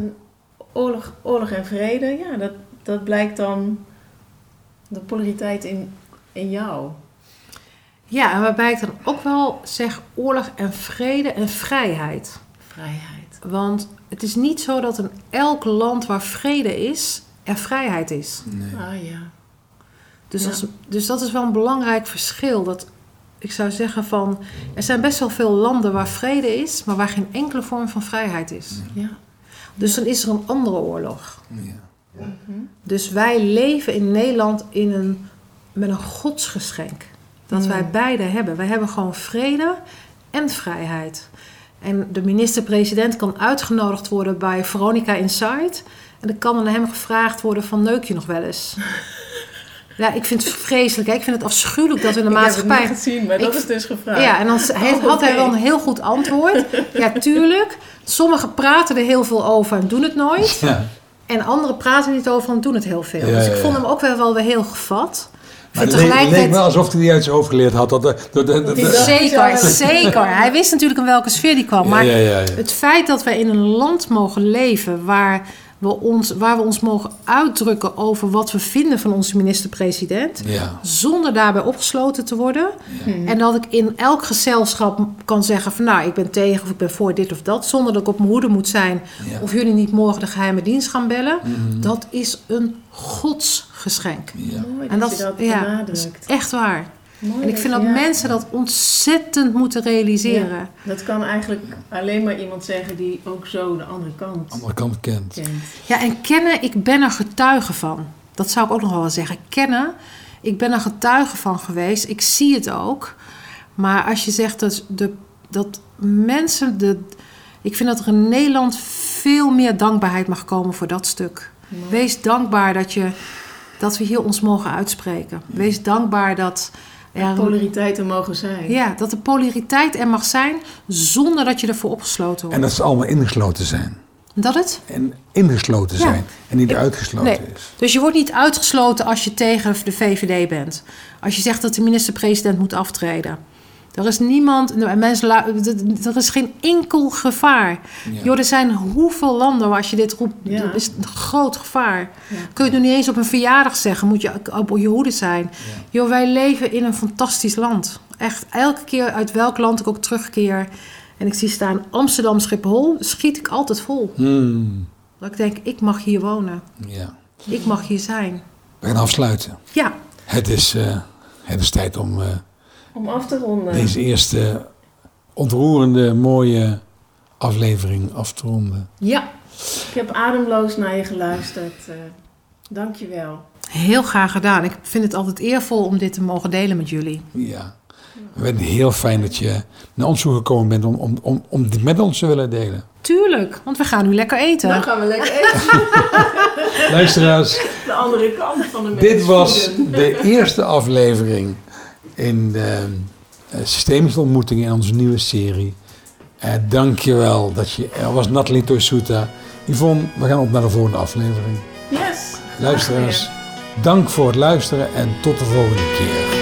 Speaker 1: Oorlog, oorlog en vrede, ja, dat, dat blijkt dan de polariteit in, in jou.
Speaker 4: Ja, en waarbij ik dan ook wel zeg oorlog en vrede en vrijheid.
Speaker 1: Vrijheid.
Speaker 4: Want het is niet zo dat in elk land waar vrede is, er vrijheid is.
Speaker 2: Nee.
Speaker 1: Ah ja.
Speaker 4: Dus,
Speaker 1: Ja.
Speaker 4: als- dus dat is wel een belangrijk verschil. Dat ik zou zeggen van, er zijn best wel veel landen waar vrede is, maar waar geen enkele vorm van vrijheid is.
Speaker 1: ja.
Speaker 4: Dus dan is er een andere oorlog.
Speaker 2: Ja.
Speaker 4: Dus wij leven in Nederland in een, met een godsgeschenk. Dat wij beide hebben. Wij hebben gewoon vrede en vrijheid. En de minister-president kan uitgenodigd worden bij Veronica Inside. En dan kan aan hem gevraagd worden van neuk je nog wel eens. Ja, ik vind het vreselijk. Hè? Ik vind het afschuwelijk dat we in de
Speaker 1: Ik heb het
Speaker 4: maatschappij...
Speaker 1: niet gezien, maar dat
Speaker 4: Ik-
Speaker 1: is dus gevraagd.
Speaker 4: Ja, en dan heeft- had hij wel een heel goed antwoord. Ja, tuurlijk. Sommigen praten er heel veel over en doen het nooit.
Speaker 2: Ja.
Speaker 4: En anderen praten er niet over en doen het heel veel.
Speaker 2: Ja,
Speaker 4: dus
Speaker 2: ja,
Speaker 4: ik vond
Speaker 2: ja.
Speaker 4: hem ook wel, wel weer heel gevat.
Speaker 2: Maar het leek, wel alsof hij die uit zijn hoofd geleerd had. Dat,
Speaker 1: dacht-
Speaker 4: Zeker, zeker. Hij wist natuurlijk in welke sfeer die kwam. Maar
Speaker 2: ja, ja, ja.
Speaker 4: het feit dat wij in een land mogen leven waar we ons, waar we ons mogen uitdrukken over wat we vinden van onze minister-president.
Speaker 2: ja.
Speaker 4: Zonder daarbij opgesloten te worden. En dat ik in elk gezelschap kan zeggen van nou, ik ben tegen of ik ben voor dit of dat. Zonder dat ik op mijn hoede moet zijn.
Speaker 2: Ja.
Speaker 4: Of jullie niet morgen de geheime dienst gaan bellen.
Speaker 2: Mhm.
Speaker 4: Dat is een godsgeschenk.
Speaker 2: Ja.
Speaker 1: Mooi
Speaker 4: En
Speaker 1: dat,
Speaker 4: dat,
Speaker 1: je dat
Speaker 4: ja, dat
Speaker 1: benadrukt.
Speaker 4: is echt waar.
Speaker 1: Mooi
Speaker 4: En ik vind dat
Speaker 1: ja.
Speaker 4: mensen dat ontzettend moeten realiseren.
Speaker 1: Dat kan eigenlijk alleen maar iemand zeggen die ook zo de andere kant
Speaker 2: Andere kant kent.
Speaker 1: kent.
Speaker 4: Ja, en kennen, ik ben er getuige van. Dat zou ik ook nog wel zeggen. Kennen, ik ben er getuige van geweest. Ik zie het ook. Maar als je zegt dat, de, dat mensen... De, ik vind dat er in Nederland veel meer dankbaarheid mag komen voor dat stuk. Wees dankbaar dat, je, dat we hier ons mogen uitspreken. Wees dankbaar dat... er-
Speaker 1: Polariteiten mogen zijn.
Speaker 4: ja, dat de polariteit er mag zijn zonder dat je ervoor opgesloten wordt.
Speaker 2: En dat ze allemaal ingesloten zijn.
Speaker 4: Dat het?
Speaker 2: En ingesloten
Speaker 4: Ja.
Speaker 2: zijn. En niet
Speaker 4: Ik-
Speaker 2: uitgesloten
Speaker 4: nee.
Speaker 2: is.
Speaker 4: Dus je wordt niet uitgesloten als je tegen de VVD bent. Als je zegt dat de minister-president moet aftreden. Er is niemand, mensen, er is geen enkel gevaar.
Speaker 2: Ja.
Speaker 4: Joh, er zijn hoeveel landen waar als je dit roept,
Speaker 1: Ja.
Speaker 4: is een groot gevaar.
Speaker 1: Ja.
Speaker 4: Kun je het nog niet eens op een verjaardag zeggen, moet je op je hoede zijn. Joh, wij leven in een fantastisch land. Echt, elke keer uit welk land ik ook terugkeer en ik zie staan Amsterdam Schiphol, schiet ik altijd vol.
Speaker 2: Hmm.
Speaker 4: Dat ik denk, ik mag hier wonen.
Speaker 2: Ja.
Speaker 4: Ik mag hier zijn.
Speaker 2: We gaan afsluiten.
Speaker 4: Ja,
Speaker 2: Het is, eh, het is tijd om eh,
Speaker 1: Om af te ronden.
Speaker 2: deze eerste ontroerende, mooie aflevering af te ronden.
Speaker 4: ja.
Speaker 1: Ik heb ademloos naar je geluisterd. eh Dank je wel.
Speaker 4: Heel graag gedaan. Ik vind het altijd eervol om dit te mogen delen met jullie.
Speaker 2: Ja. We vinden het heel fijn dat je naar ons toe gekomen bent om, om, om, om dit met ons te willen delen.
Speaker 4: Tuurlijk, want we gaan nu lekker eten.
Speaker 1: Dan gaan we lekker eten.
Speaker 2: Luisteraars,
Speaker 1: De andere kant van de
Speaker 2: dit was de eerste aflevering in de uh, systemische ontmoetingen in onze nieuwe serie. Uh, dankjewel dat je er was, Nathalie Toysuta. Yvonne, we gaan op naar de volgende aflevering.
Speaker 1: Yes.
Speaker 2: Luisteraars, dank voor het luisteren en tot de volgende keer.